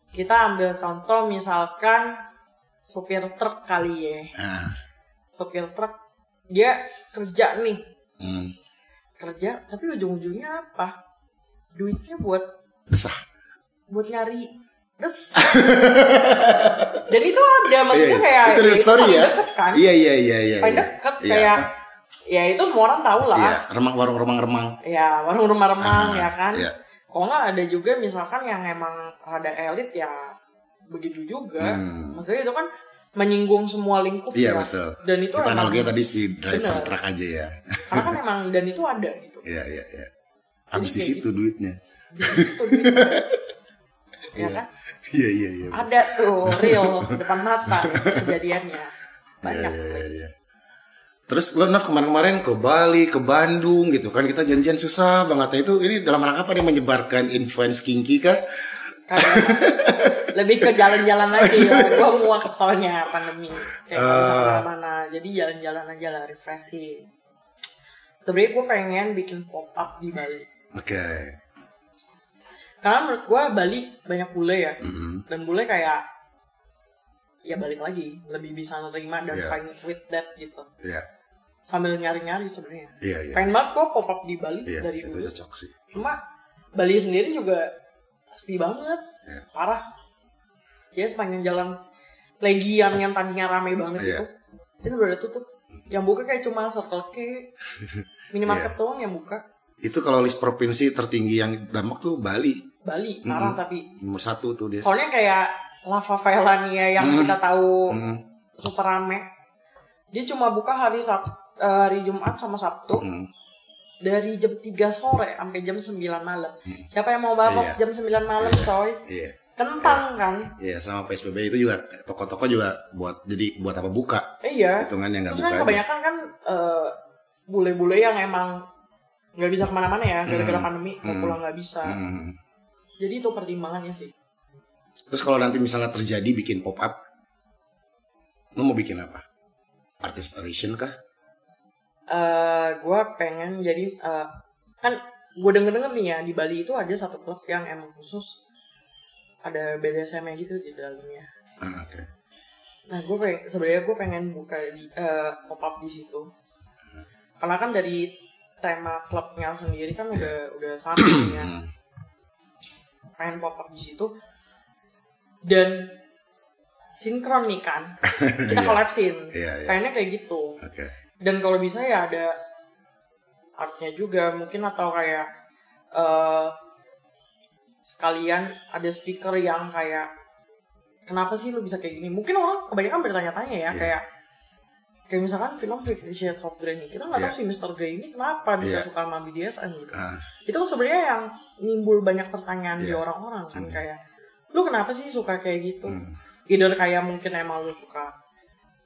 kita ambil contoh misalkan supir truk kali ya Ah. supir truk dia kerja nih Hmm. Kerja tapi ujung-ujungnya apa duitnya buat Desah. buat nyari desah dan itu ada maksudnya Iya, kayak itu the story ya. deket kan Iya iya iya iya. paling iya. deket Iya, kayak ya itu semua orang tahu lah Iya, remang warung remang remang. ya warung rumah remang Ah, ya kan iya. kalau nggak ada juga misalkan yang emang rada elit ya begitu juga Hmm. maksudnya itu kan menyinggung semua lingkup Iya ya betul. dan itu Kita emang analoginya tadi si driver Bener. truk aja ya. karena kan emang dan itu ada gitu Iya iya iya. Habis di situ duitnya. di situ duitnya. ya kan Iya iya iya. ada tuh real depan mata kejadiannya Iya banyak iya iya. iya. Terus lo Naf kemarin-kemarin ke Bali, ke Bandung gitu kan kita janjian susah banget Nah, itu ini dalam rangka apa dia menyebarkan influence kinky kah? Kayak lebih ke jalan-jalan aja ya gue muak soalnya pandemi kayak bisa Ah. ke mana-mana jadi jalan-jalan aja lah refreshing sebenarnya gue pengen bikin pop up di Bali Oke. karena menurut gue Bali banyak bule ya dan bule kayak ya balik lagi lebih bisa nerima dan Iya. fine with that gitu Iya. sambil nyari-nyari sebenarnya Iya iya. pengen banget gue pop up di Bali Iya, dari itu dulu cocok sih. cuma Bali sendiri juga sepi banget Iya. parah jadi sepanjang jalan Legian yang tadinya rame banget Iya. itu itu udah tutup yang buka kayak cuma Circle K minimarket Iya. doang yang buka Itu kalau list provinsi tertinggi yang dampak tuh Bali. Bali parah tapi Nomor satu tuh dia. soalnya kayak Lava Velania yang kita tahu Hmm. super rame dia cuma buka hari Sab eh, hari Jumat sama Sabtu Hmm. dari jam 3 sore sampai jam 9 malam siapa yang mau babak Iya. jam 9 malam coy Iya. Kentang kan Iya sama PSBB itu juga toko-toko juga buat jadi buat apa buka iya hitungannya nggak terus buka kan aja. kebanyakan kan eh, bule-bule yang emang nggak bisa ke mana-mana ya gara-gara pandemi mau pulang nggak bisa Hmm. jadi itu pertimbangannya sih Terus kalau nanti misalnya terjadi bikin pop up, lo mau bikin apa? Art installation kah? eh gue pengen jadi eh, kan gue denger denger nih ya di Bali itu ada satu klub yang emang khusus ada BDSM nya gitu di dalamnya Ah, Oke. nah gue pengen sebenarnya gue pengen buka di eh, pop up di situ karena kan dari tema klubnya sendiri kan udah udah sama ya Hmm. pengen pop up di situ dan sinkron nih kan kita collapsin Iya, iya. pengennya kayak gitu Oke. dan kalau bisa ya ada artnya juga mungkin atau kayak eh sekalian ada speaker yang kayak kenapa sih lu bisa kayak gini mungkin orang kebanyakan bertanya-tanya ya Iya. kayak kayak misalkan film Fifty Shades of Grey ini kita nggak tahu Iya. si Mr. Grey ini kenapa bisa Iya. suka sama BDSM gitu Ah, itu kan sebenarnya yang nimbul banyak pertanyaan di Iya. orang-orang kan kayak lu kenapa sih suka kayak gitu Hmm. either kayak mungkin emang lu suka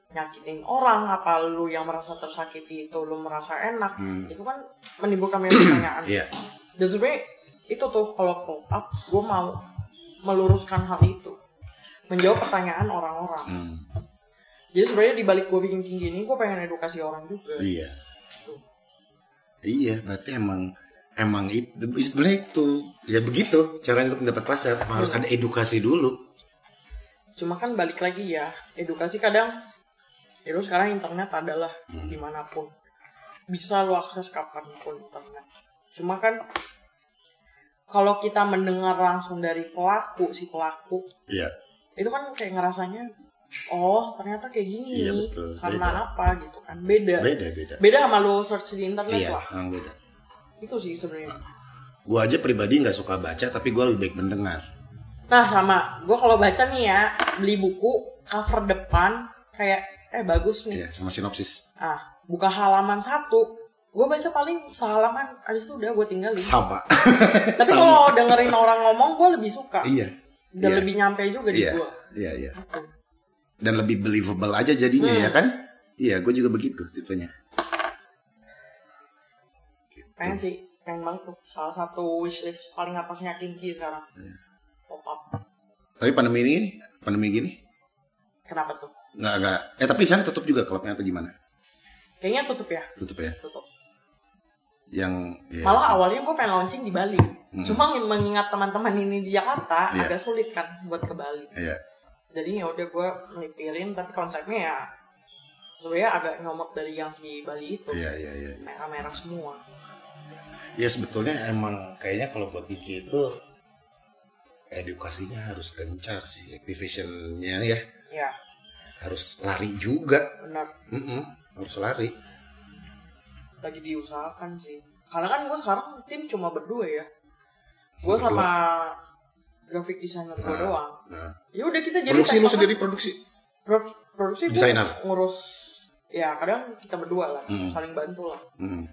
nyakitin orang apa lu yang merasa tersakiti itu lu merasa enak itu kan menimbulkan banyak pertanyaan. Iya. dan sebenarnya itu tuh kalau pop up gue mau meluruskan hal itu. Menjawab pertanyaan orang-orang. Hmm. jadi sebenarnya di balik gue bikin tinggi ini gue pengen edukasi orang juga. Iya. Iya, berarti emang emang itu sebenarnya itu ya begitu caranya untuk mendapat pasar emang harus ada edukasi dulu. cuma kan balik lagi ya edukasi kadang ya lu sekarang internet adalah di mana pun. Bisa lu akses kapan pun internet. Cuma kan kalau kita mendengar langsung dari pelaku si pelaku Iya. itu kan kayak ngerasanya oh ternyata kayak gini Iya, betul. karena Beda. apa gitu kan beda Beda beda. beda sama lu search di internet Iya, lah emang beda. itu sih sebenarnya Gua aja pribadi nggak suka baca tapi gua lebih baik mendengar. nah sama gue kalau baca nih ya beli buku cover depan kayak eh bagus nih Iya, sama sinopsis. ah buka halaman satu gue baca paling sehalaman abis itu udah gue tinggalin Sama. tapi kalau dengerin orang ngomong gue lebih suka iya. dan Iya. lebih nyampe juga di Iya. gue Iya, iya. Dan lebih believable aja jadinya Hmm. ya kan? Iya, gue juga begitu tipenya. pengen sih pengen banget tuh salah satu wishlist paling atasnya kinki sekarang Iya. pop up Tapi pandemi ini, pandemi gini, kenapa tuh nggak nggak. Eh tapi sana tutup juga klubnya atau gimana? kayaknya tutup ya Tutup ya. tutup Yang ya, malah sih. awalnya gue pengen launching di Bali cuma mengingat teman-teman ini di Jakarta Iya. agak sulit kan buat ke Bali Iya. jadi ya udah gue melipirin tapi konsepnya ya sebenarnya agak nyomot dari yang si Bali itu Iya, iya, iya. iya. merah-merah semua Ya sebetulnya emang kayaknya kalau buat Kiki itu edukasinya harus gencar sih, activationnya ya ya harus lari juga, benar Mm-mm, harus lari. Lagi diusahakan sih karena kan gue sekarang tim cuma berdua ya gue sama graphic designer gue doang Nah, ya udah kita jadi produksi lu sendiri produksi. Pro- produksi Desainer. ngurus ya kadang kita berdua lah Hmm. saling bantu lah Hmm.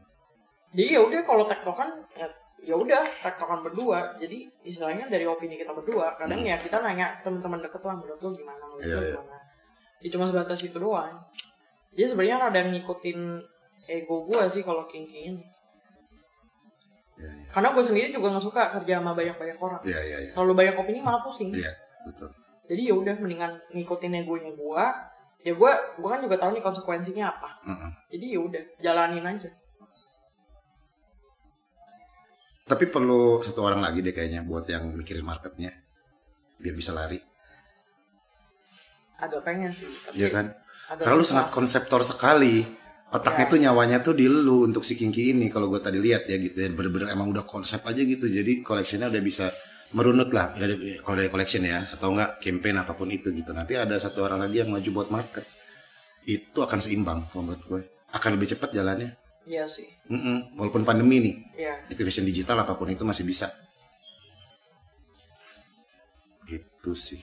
jadi ya udah kalau tektokan ya ya udah tektokan berdua jadi istilahnya dari opini kita berdua kadang ya kita nanya teman-teman deket lah menurut lo gimana menurut Hmm. Iya, lo iya. gimana ya cuma sebatas itu doang jadi sebenarnya rada ngikutin ego gue sih kalau kinki ini Iya, iya. karena gue sendiri juga nggak suka kerja sama banyak-banyak orang Iya, iya, iya. terlalu banyak opini malah pusing Iya, betul. jadi ya udah mendingan ngikutin egonya gue ya gue gue kan juga tahu nih konsekuensinya apa Mm-mm. jadi ya udah jalanin aja Tapi perlu satu orang lagi deh kayaknya buat yang mikirin marketnya biar bisa lari, agak pengen sih tapi Iya kan? Karena lu sangat konseptor sekali. Otaknya Ya. tuh nyawanya tuh di lu untuk si Kinki ini kalau gue tadi lihat ya gitu ya. Bener-bener emang udah konsep aja gitu. Jadi koleksinya udah bisa merunut lah. Kalau dari collection ya atau enggak campaign apa pun itu gitu. Nanti ada satu orang lagi yang maju buat market. Itu akan seimbang menurut gue akan lebih cepat jalannya. Iya sih. Mm-mm. walaupun pandemi nih. Iya. Activation digital apa pun itu masih bisa. Gitu sih.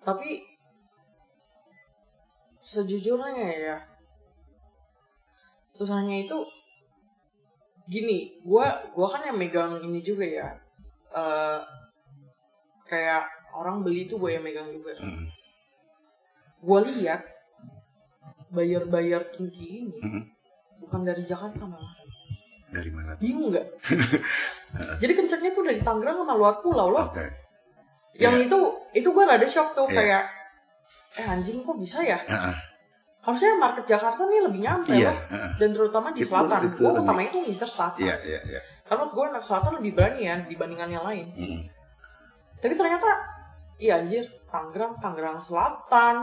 Tapi sejujurnya ya susahnya itu gini gua gua kan yang megang ini juga ya eh kayak orang beli tuh gue yang megang juga Mm. gua lihat bayar-bayar kinki ini Mm. bukan dari Jakarta malah dari mana tuh bingung nggak jadi kencangnya tuh dari Tangerang sama luar pulau loh oke yang Iya. itu itu gue rada shock tuh Iya. kayak eh anjing kok bisa ya Ah, ah. Harusnya market Jakarta nih lebih nyampe Iya, loh heeh. dan terutama di Itu- selatan itu gue utamanya tuh ngincer selatan iya iya iya karena gue anak selatan lebih berani ya dibandingkan yang lain Mm. tapi ternyata iya anjir Tangerang Tangerang Selatan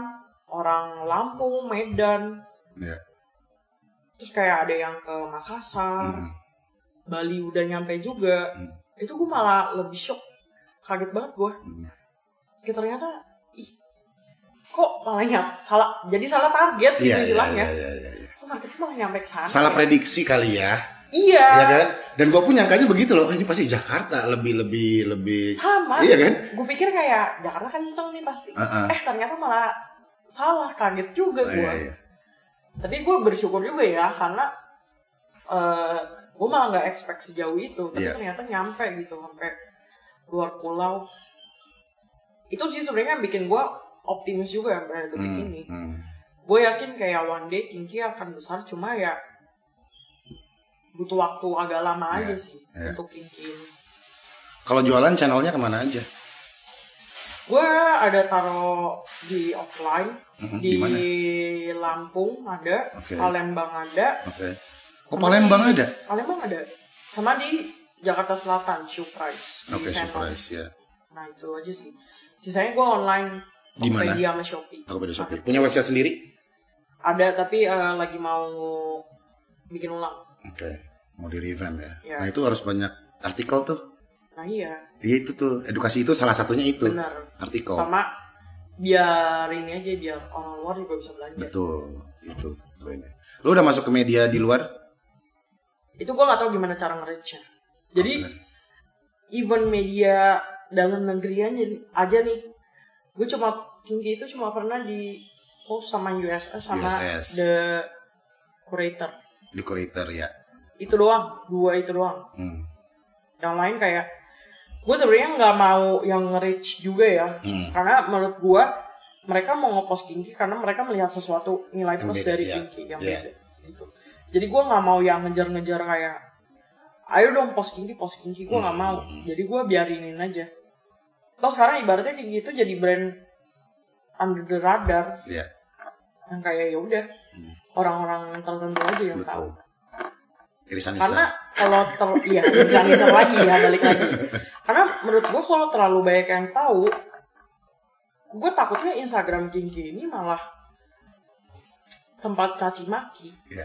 orang Lampung Medan Iya. terus kayak ada yang ke Makassar Mm. Bali udah nyampe juga Hmm. itu gue malah lebih shock kaget banget gue Mm. kayak ternyata kok malah nyap salah jadi salah target gitu Iya, iya, istilahnya iya, iya, iya, iya. kok marketnya malah nyampe ke sana Salah ya? prediksi kali ya. iya Iya kan? Dan gue pun nyangkanya begitu loh. Oh, ini pasti Jakarta lebih lebih lebih. sama Iya kan? gue pikir kayak Jakarta kenceng nih pasti Uh-uh. eh ternyata malah salah kaget juga Oh, gue iya, iya. tapi gue bersyukur juga ya karena eh gue malah nggak expect sejauh itu tapi Iya. ternyata nyampe gitu sampai luar pulau itu sih sebenarnya bikin gue optimis juga sampai detik ini Hmm. gue yakin kayak one day Kinki akan besar cuma ya butuh waktu agak lama aja sih iya. untuk Kinki Kalau jualan channelnya ke mana aja? gue ada taruh di offline Mhm, di di mana? Lampung ada Oke. Palembang ada Oke. Oh Palembang di- ada? Palembang ada sama di Jakarta Selatan di Oke Venom. surprise ya. nah itu aja sih sisanya gue online Di mana? Tokopedia sama Shopee Tokopedia Shopee. Punya website sendiri? ada tapi eh, lagi mau bikin ulang Oke. Mau di revamp ya. Iya. Nah itu harus banyak artikel tuh. nah iya Iya itu tuh. Edukasi itu salah satunya itu. benar Artikel. sama biar ini aja biar orang luar juga bisa belanja Betul. Itu. poinnya. Lu udah masuk ke media di luar? itu gue nggak tahu gimana cara nge-reach-nya jadi even media dalam negeri aja, aja nih gue cuma Kinky itu cuma pernah di post sama USS sama USS. the curator Di Curator ya. itu doang dua itu doang Hmm. yang lain kayak gue sebenarnya nggak mau yang nge-reach juga ya Hmm. karena menurut gue mereka mau ngepost Kinky karena mereka melihat sesuatu nilai plus beda, dari iya. Kinky yang Iya. beda gitu jadi gue nggak mau yang ngejar-ngejar kayak ayo dong post Kinky post Kinky gue nggak mau Hmm. jadi gue biarinin aja Toh sekarang ibaratnya Kinky itu jadi brand under the radar Iya. yang kayak ya udah orang-orang tertentu aja yang tahu Hmm. Betul. Irisan karena kalau ter iya bisa lagi ya balik lagi karena menurut gue kalau terlalu banyak yang tahu gue takutnya Instagram Kinky ini malah tempat caci maki Iya.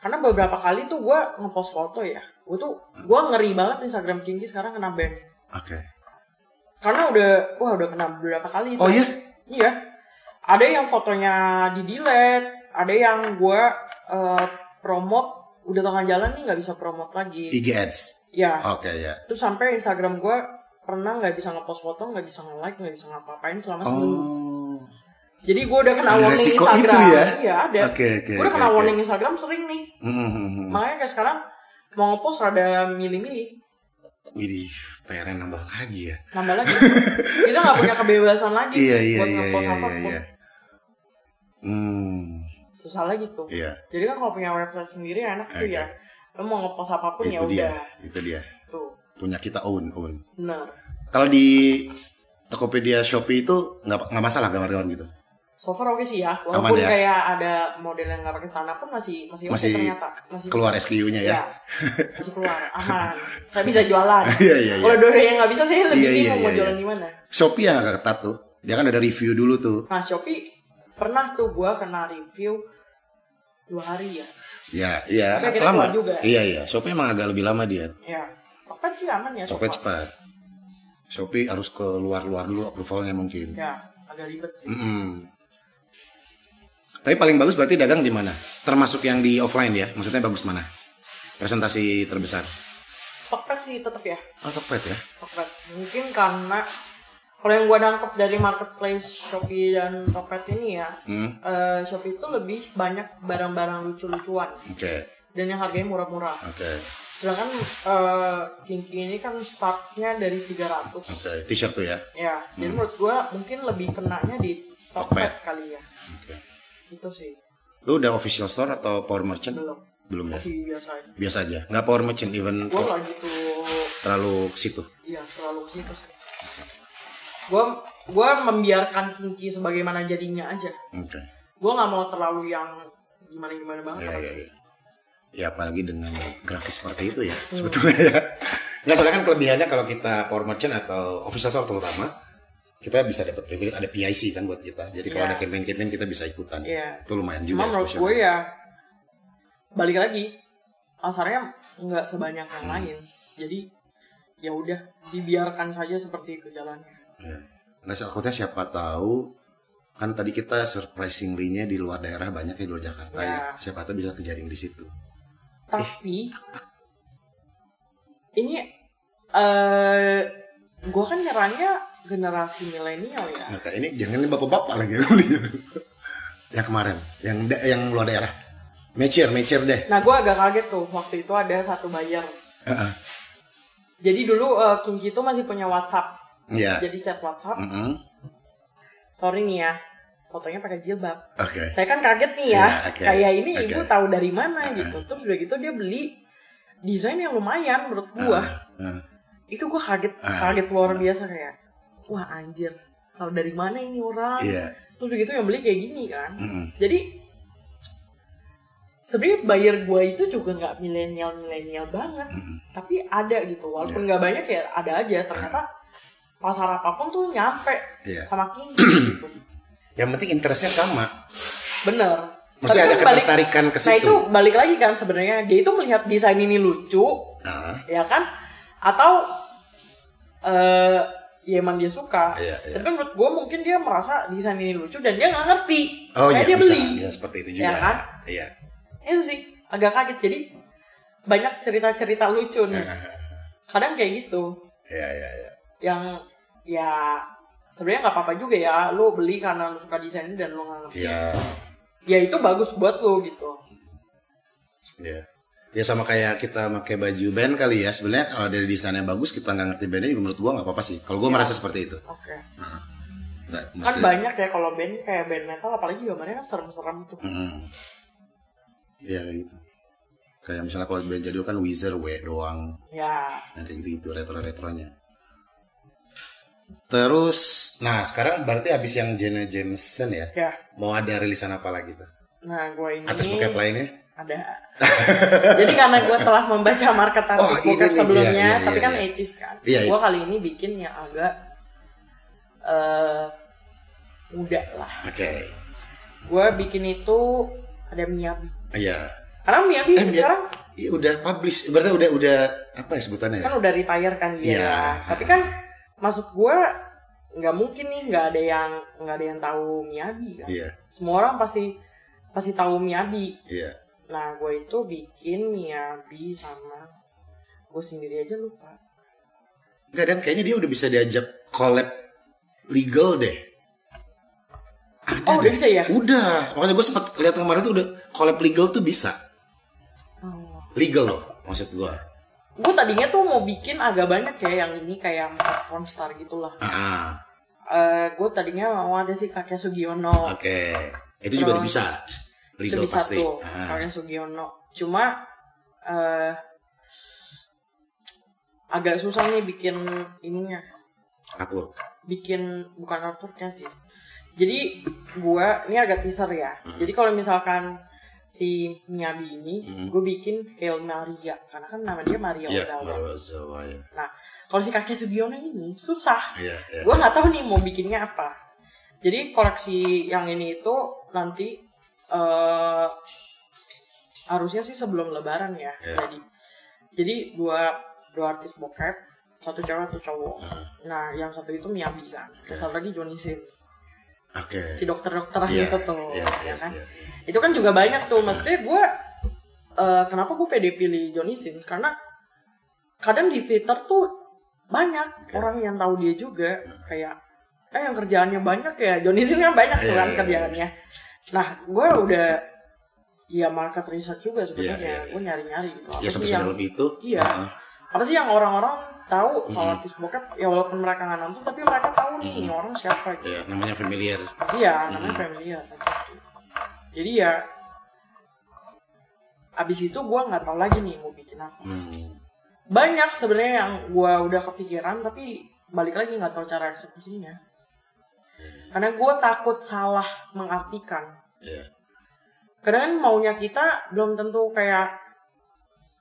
karena beberapa kali tuh gue ngepost foto ya gue tuh gue ngeri banget Instagram Kinky sekarang kena ban Oke. Karena udah wah udah kena beberapa kali itu. Oh, iya? iya ada yang fotonya di delete ada yang gue eh, promote udah tengah jalan nih nggak bisa promote lagi IG ads. ya Oke ya. terus sampai Instagram gue pernah nggak bisa ngepost foto nggak bisa nge-like nggak bisa ngapa-ngapain selama seminggu Oh. jadi gue udah kena Ada warning Instagram itu ya? iya ada Oke, oke, gue udah kena oke. warning Instagram sering nih hmm, hmm. makanya kayak sekarang mau ngepost rada milih-milih Widih, PR nambah lagi ya. nambah lagi kita nggak punya kebebasan lagi Iya iya buat iya ngepost iya apa pun iya. iya. Hmm. susah lagi tuh Iya. jadi kan kalau punya website sendiri enak tuh Oke. ya lo mau ngepost apa pun ya Itu dia. udah Itu dia. tuh Punya kita own own. benar Kalau di Tokopedia Shopee itu nggak nggak masalah gambar-gambar gitu. So far oke sih ya Aman walaupun ya? kayak ada model yang nggak pakai celana pun masih masih Masih ternyata masih keluar. SKU-nya ya. Iya, masih keluar aman saya bisa jualan Iya, iya, iya. kalau Dore yang nggak bisa saya lebih Iya, iya, mau iya, jualan iya. di mana Shopee yang agak ketat tuh. Dia kan ada review dulu tuh. nah Shopee pernah tuh gua kena review dua hari ya Ya, iya, akhirnya lama. juga. Iya, iya. Shopee emang agak lebih lama dia. ya Tokped sih aman ya Shopee cepat. Shopee harus ke luar-luar dulu approvalnya mungkin. ya agak ribet sih Mm-mm. Tapi paling bagus berarti dagang di mana? Termasuk yang di offline ya? Maksudnya bagus mana? Presentasi terbesar. Tokped sih tetap ya Oh, Tokped ya? Tokped mungkin karena kalau yang gua nangkep dari marketplace Shopee dan Tokped ini ya Hmm. eh, Shopee itu lebih banyak barang-barang lucu-lucuan Oke, dan yang harganya murah-murah oke, sedangkan eh, Kinky ini kan startnya dari 300 oke. T-shirt tuh ya? ya jadi menurut gua mungkin lebih kenanya di Tokped Tokped. kali ya. Itu sih Lu udah official store atau power merchant? belum Belum ya? masih biasa aja Biasa aja. Nggak power merchant even gua nggak gitu terlalu ke situ. iya terlalu ke situ sih gua gua membiarkan Kinky sebagaimana jadinya aja Oke. gua nggak mau terlalu yang gimana gimana banget Ya, ya, ya. Ya apalagi dengan grafis seperti itu ya Hmm. sebetulnya ya. Nggak soalnya kan kelebihannya kalau kita power merchant atau official store terutama kita bisa dapat privilege ada PIC kan buat kita. Jadi kalau Iya. ada campaign-campaign kita bisa ikutan. Iya. Itu lumayan juga menurut exposure. gue ya balik lagi pasarnya nggak sebanyak yang Hmm. lain. Jadi ya udah dibiarkan saja seperti itu jalannya. Ya. Nggak takutnya siapa tahu kan tadi kita surprisingly-nya di luar daerah banyak ya di luar Jakarta ya. Ya. Siapa tahu bisa kejaring di situ. tapi ini eh gue kan nyerangnya generasi milenial ya Nah, kayak ini jangan ini bapak-bapak lagi yang kemarin, yang da- yang luar daerah. Mature, mature deh. nah gue agak kaget tuh waktu itu ada satu buyer Heeh. jadi dulu eh, Kinki itu masih punya WhatsApp Iya. jadi chat WhatsApp Mm-mm. sorry nih ya fotonya pakai jilbab Oke. saya kan kaget nih ya Iya, oke. kayak ini Oke. ibu tahu dari mana gitu terus udah gitu dia beli desain yang lumayan menurut gua Heeh. itu gua kaget kaget luar biasa kayak wah anjir kalau dari mana ini orang Iya. terus udah gitu yang beli kayak gini kan Mm-mm. jadi sebenarnya buyer gua itu juga nggak milenial milenial banget tapi ada gitu Iya. walaupun nggak banyak ya ada aja ternyata pasar apa pun tuh nyampe Iya. sama King gitu Yang penting interestnya sama. bener Mesti ada kan ketertarikan ke nah situ. itu balik lagi kan sebenarnya dia itu melihat desain ini lucu Ah, ya kan atau eh ya emang dia suka Iya, iya. tapi menurut gue mungkin dia merasa desain ini lucu dan dia nggak ngerti Oh iya dia bisa, beli bisa seperti itu Ya juga. kan? Iya. itu sih agak kaget jadi banyak cerita-cerita lucu nih kadang kayak gitu Iya iya iya. yang ya sebenarnya nggak apa-apa juga ya lu beli karena lu suka desain ini dan lu nggak ngerti Iya. ya itu bagus buat lu gitu Iya. Ya sama kayak kita pakai baju band kali ya. Sebenarnya kalau dari desainnya bagus kita nggak ngerti bandnya juga menurut gua nggak apa-apa sih. Kalau gua merasa seperti itu. oke Nggak, kan mesti. banyak ya kalau band kayak band metal apalagi gambarnya kan serem-serem tuh. Iya kayak gitu. Kayak misalnya kalau band jadul kan Wizard W doang. ya Nah, kayak gitu-gitu retro-retronya. Terus, nah sekarang berarti habis yang Jenna Jameson ya, ya mau ada rilisan apa lagi tuh? nah gue ini Atas bokep lainnya? Ada. Jadi karena gue telah membaca market Oh, nih, sebelumnya iya, iya, tapi iya, kan iya. 80s kan. Iya, gue kali ini bikin yang agak eh muda lah. Oke, gue bikin itu ada Miyabi. Iya. karena Miyabi Eh, sekarang Iya udah publish, berarti udah udah apa ya sebutannya ya? kan udah retire kan dia. Iya. tapi kan maksud gue nggak mungkin nih nggak ada yang nggak ada yang tahu Miyabi kan. Iya, semua orang pasti pasti tahu Miyabi. Iya. Nah gue itu bikin Miyabi sama gue sendiri aja lupa Enggak dan kayaknya dia udah bisa diajak collab legal deh. Ada Oh, udah deh. bisa ya? Udah, makanya gue sempat lihat kemarin tuh udah collab legal tuh bisa. oh. Legal loh, maksud gue. gue tadinya tuh mau bikin agak banyak ya yang ini kayak pornstar gitulah Ah, Eh gue tadinya mau ada si kakek Sugiono oke. Itu juga udah bisa. Legal bisa pasti. tuh Ah, Sugiono. Cuma eh agak susah nih bikin ininya. Akur. bikin bukan artworknya sih. Jadi gua ini agak teaser ya. Jadi kalau misalkan si Miyabi ini gue bikin Hail Maria. Karena kan nama dia Maria Iya, Ozawa. Mario Ozawa ya. nah kalau si kakek Sugiono ini susah. Iya, iya. gue nggak tahu nih mau bikinnya apa. Jadi koleksi yang ini itu nanti eh harusnya sih sebelum lebaran ya Iya. jadi. Jadi dua dua artis bokep satu cewek satu cowok. Nah yang satu itu Miyabi kan satu lagi Johnny Sins. Oke. si dokter-dokter Iya, itu tuh iya, iya, ya kan? iya, itu kan juga banyak tuh maksudnya gue eh, kenapa gue pede pilih Johnny Sins? Karena kadang di Twitter tuh banyak orang yang tahu dia juga kayak eh yang kerjaannya banyak ya Johnny Sins kan banyak tuh Iya, kan iya, kerjaannya nah gue udah ya market research juga sebenarnya Iya, iya, iya. gue nyari-nyari gitu apa Ya sampai yang itu. iya apa sih yang orang-orang tahu soal artis bokep ya walaupun mereka nggak nonton tapi mereka tahu nih ini orang siapa gitu Ya, namanya familiar. Iya, namanya familiar. Jadi ya abis itu gue nggak tahu lagi nih mau bikin apa. Hmm. Banyak sebenarnya yang gue udah kepikiran tapi balik lagi nggak tahu cara eksekusinya. Karena gue takut salah mengartikan. Kadang kan maunya kita belum tentu kayak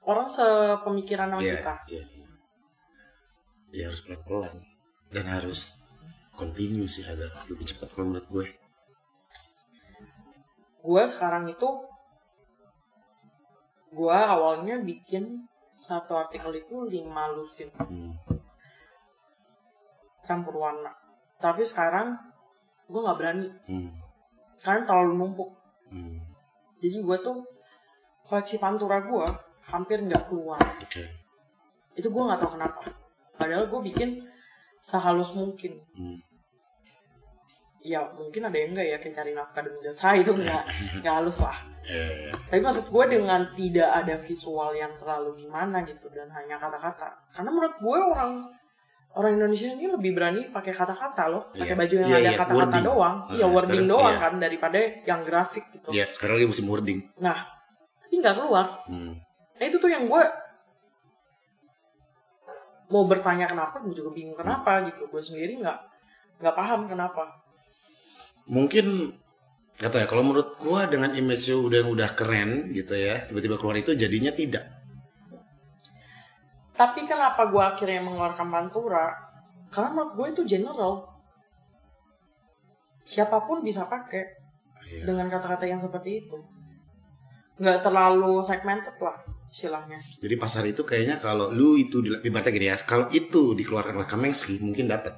orang sepemikiran sama Iya, kita. iya. iya. Ya harus pelan-pelan dan harus continue sih agak lebih cepat kalau menurut gue. Gue sekarang itu gue awalnya bikin satu artikel itu lima lusin Hmm. campur warna. Tapi sekarang gue nggak berani Hmm. Karena terlalu numpuk. Hmm. jadi gue tuh koleksi pantura gue hampir nggak keluar. Oke. itu gue nggak tahu kenapa. Padahal gue bikin sehalus mungkin. Hmm. ya mungkin ada yang enggak ya kayak cari nafkah demi jasa itu nggak nggak halus lah. Eh, tapi maksud gue dengan tidak ada visual yang terlalu gimana gitu dan hanya kata-kata. Karena menurut gue orang orang Indonesia ini lebih berani pakai kata-kata loh pakai Iya. baju yang Iya, ada iya, kata-kata wording. doang Ah, iya wording sekarang, doang iya. kan daripada yang grafik gitu Iya, sekarang lagi musim wording. nah tapi nggak keluar Hmm. nah itu tuh yang gue mau bertanya kenapa gue juga bingung kenapa gitu gue sendiri nggak nggak paham kenapa Mungkin kata ya kalau menurut gua dengan image udah udah keren gitu ya, tiba-tiba keluar itu jadinya tidak. Tapi kenapa gue akhirnya mengeluarkan pantura? Karena menurut gue itu general. Siapa pun bisa pakai Iya. dengan kata-kata yang seperti itu. Nggak terlalu segmented lah istilahnya. Jadi pasar itu kayaknya kalau lu itu ibaratnya gini ya, kalau itu dikeluarkan oleh Kamengski mungkin dapat,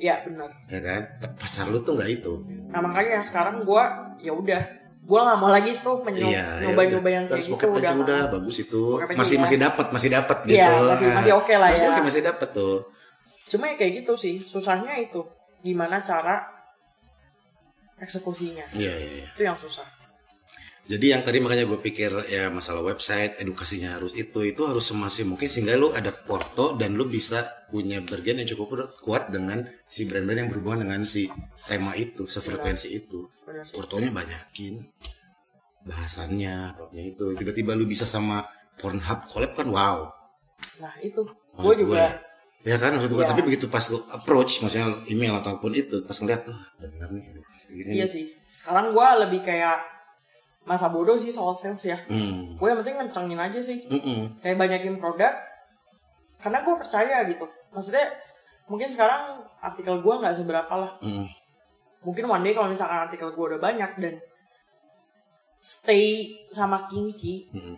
Ya benar. ya kan? Pasar lu tuh nggak itu. Nah makanya sekarang gue ya udah gue nggak mau lagi tuh menyo- Iya, ya nyoba-nyoba udah. yang kayak gitu udah mau. bagus itu. Masih udah. masih dapat, masih dapat gitu. Iya, masih- masih oke lah Masih ya. oke, masih dapat tuh. Cuma ya kayak gitu sih susahnya itu gimana cara eksekusinya Iya, iya, iya. itu yang susah. Jadi yang tadi makanya gue pikir ya masalah website edukasinya harus itu itu harus semasif mungkin sehingga lu ada porto dan lu bisa punya bagian yang cukup kuat dengan si brand-brand yang berhubungan dengan si tema itu, sefrekuensi itu. Portonya banyakin bahasannya, apanya itu. Tiba-tiba lu bisa sama Pornhub collab kan wow. Nah itu gue juga Ya kan maksud gue Iya. tapi begitu pas lu approach maksudnya email ataupun itu pas ngeliat oh, bener nih gini Iya nih. sih. Sekarang gue lebih kayak masa bodoh sih soal sales ya. Hmm. Gue yang penting ngencengin aja sih. Mm-mm. Kayak banyakin produk. Karena gue percaya gitu. Maksudnya mungkin sekarang artikel gue nggak seberapa lah. Mm. Mungkin one day kalau misalkan artikel gue udah banyak dan stay sama kinky, Mm.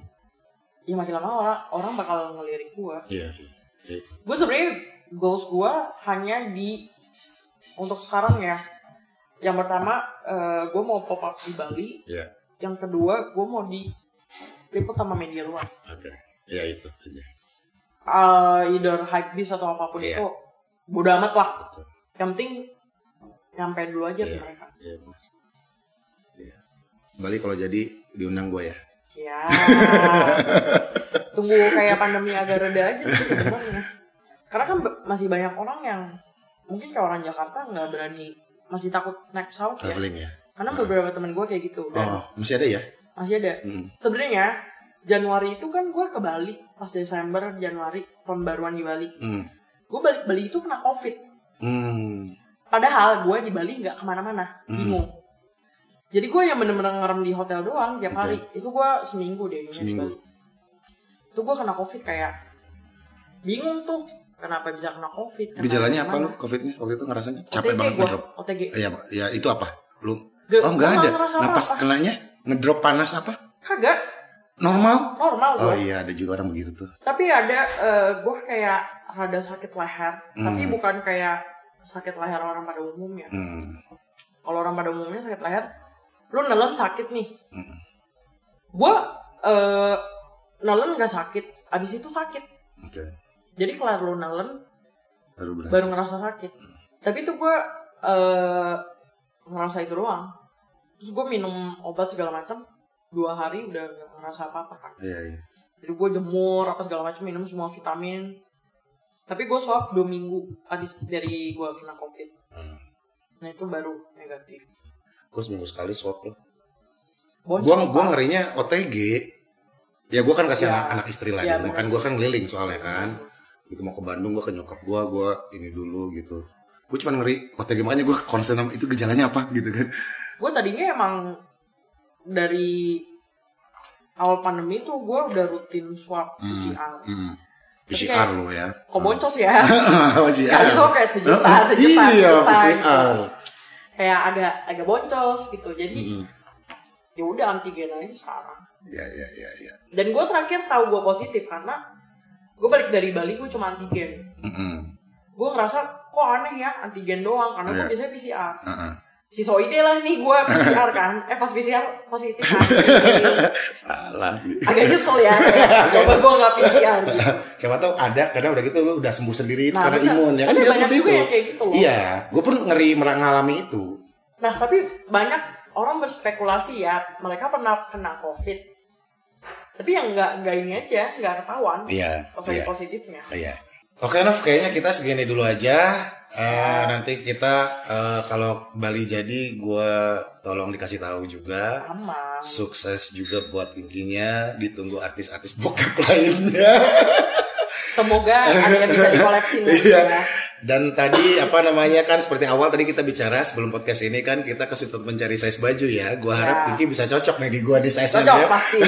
ya makin lama orang, orang bakal ngelirik gue. Iya, iya. Ya itu. Gue sebenarnya goals gue hanya di untuk sekarang ya. Yang pertama, gue mau pop up di Bali. Iya. Yang kedua, gue mau di liput sama media luar. Oke. Ya itu aja. Uh, either hype beast atau apa pun Iya. itu, bodo amat lah. Betul. Yang penting nyampe dulu aja ke Iya. mereka. Iya. benar. Iya. Bali kalau jadi diundang gue ya. Siap. Tunggu kayak pandemi agak reda aja sih sebenarnya. Karena kan masih banyak orang yang mungkin kayak orang Jakarta nggak berani, masih takut naik pesawat ya. Traveling ya. Karena beberapa temen gue kayak gitu dan Oh, masih ada ya? masih ada. Hmm. Sebenarnya Januari itu kan gue ke Bali pas Desember Januari tahun baruan di Bali. Hmm. Gue balik Bali itu kena COVID. Hmm. Padahal gue di Bali nggak ke mana-mana, bingung. Jadi gue yang bener-bener ngerem di hotel doang tiap Oke. hari. Itu gue seminggu deh. di Seminggu. Bali. Itu gue kena covid kayak bingung tuh kenapa bisa kena covid. kenapa Gejalanya apa lu COVID-nya waktu itu ngerasanya? Capek OTG banget gua. OTG. Ya, ya itu apa? Lu Gak- Oh, ada. nggak ngerasa Nah, pas kenanya ngedrop panas apa? Kagak, Normal? normal Oh gue. iya, ada juga orang begitu tuh. Tapi ada gue kayak rada sakit leher, tapi Hmm. bukan kayak sakit leher orang pada umumnya. Hmm. Kalau orang pada umumnya sakit leher, lu nelen sakit nih. Hmm. Gue eh nelen gak sakit, abis itu sakit. Oke. Jadi kelar lu nelen, Baru berasa. baru ngerasa sakit. Tapi itu gue eh ngerasa itu doang. Terus gue minum obat segala macam, dua hari udah gak ngerasa apa-apa kan. Iya, iya. Jadi gue jemur apa segala macam minum semua vitamin. Tapi gue swab dua minggu habis dari gue kena covid. Hmm. Nah itu baru negatif. Gue seminggu sekali swab loh. Gua Pak. ngerinya OTG. Ya gua kan kasih Ya. anak, anak istri lah Ya, gitu. benar Kan kan keliling soalnya kan. Gitu mau ke Bandung gua ke nyokap gua, gua ini dulu gitu. Gue cuma ngeri OTG makanya gua concern itu gejalanya apa gitu kan. Gue tadinya emang dari awal pandemi tuh gue udah rutin swab PCR. Hmm. PCR kayak- lo ya. Kok boncos ya? PCR. Kali swab kayak sejuta, sejuta, Iya, sejuta PCR. gitu. Kayak agak agak boncos gitu. Jadi Hmm. ya udah antigen aja sekarang. Iya, iya, iya, iya. Dan gue terakhir tahu gue positif karena gue balik dari Bali gue cuma antigen. Mm-mm. Gue ngerasa kok aneh ya antigen doang karena gue Iya. biasanya PCR. Uh-uh. sisoide lah nih gue PCR kan eh pas PCR positif kan Salah. agak nyesel ya coba gue nggak PCR gitu Siapa tahu ada kadang udah gitu lu udah sembuh sendiri itu Nah, karena bener. imun ya kan banyak seperti itu. gitu loh. Iya, gue pun ngeri mengalami itu. nah tapi banyak orang berspekulasi ya mereka pernah kena covid tapi yang nggak nggak ini aja nggak ketahuan Iya, positif iya. positifnya Iya. Oke Nov, kayaknya kita segini dulu aja. Eh, nanti kita eh, kalau Bali jadi, gue tolong dikasih tahu juga. aman Sukses juga buat intinya. Ditunggu artis-artis bokep lainnya. semoga ada yang bisa dikoleksi nih Iya. ya. Dan tadi apa namanya kan seperti awal tadi kita bicara sebelum podcast ini kan kita kesulitan mencari size baju ya. Gua harap Ya. Kiki bisa cocok nih di gua di size cocok ya. pasti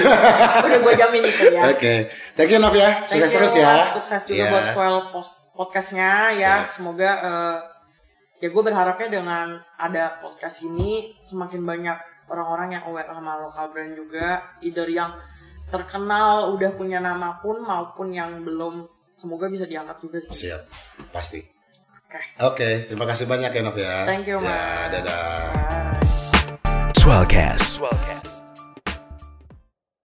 udah gue jamin itu ya Oke. Thank you Nov ya. Sukses terus ya. Sukses juga Iya. buat Swell post podcastnya ya. Siap. Semoga eh, ya gue berharapnya dengan ada podcast ini semakin banyak orang-orang yang aware sama lokal brand juga, either yang terkenal udah punya nama pun maupun yang belum semoga bisa diangkat juga sih. Siap. Pasti. Oke. Oke, terima kasih banyak ya Nov ya. Thank you, Ya, Mas. dadah. Bye. Swellcast.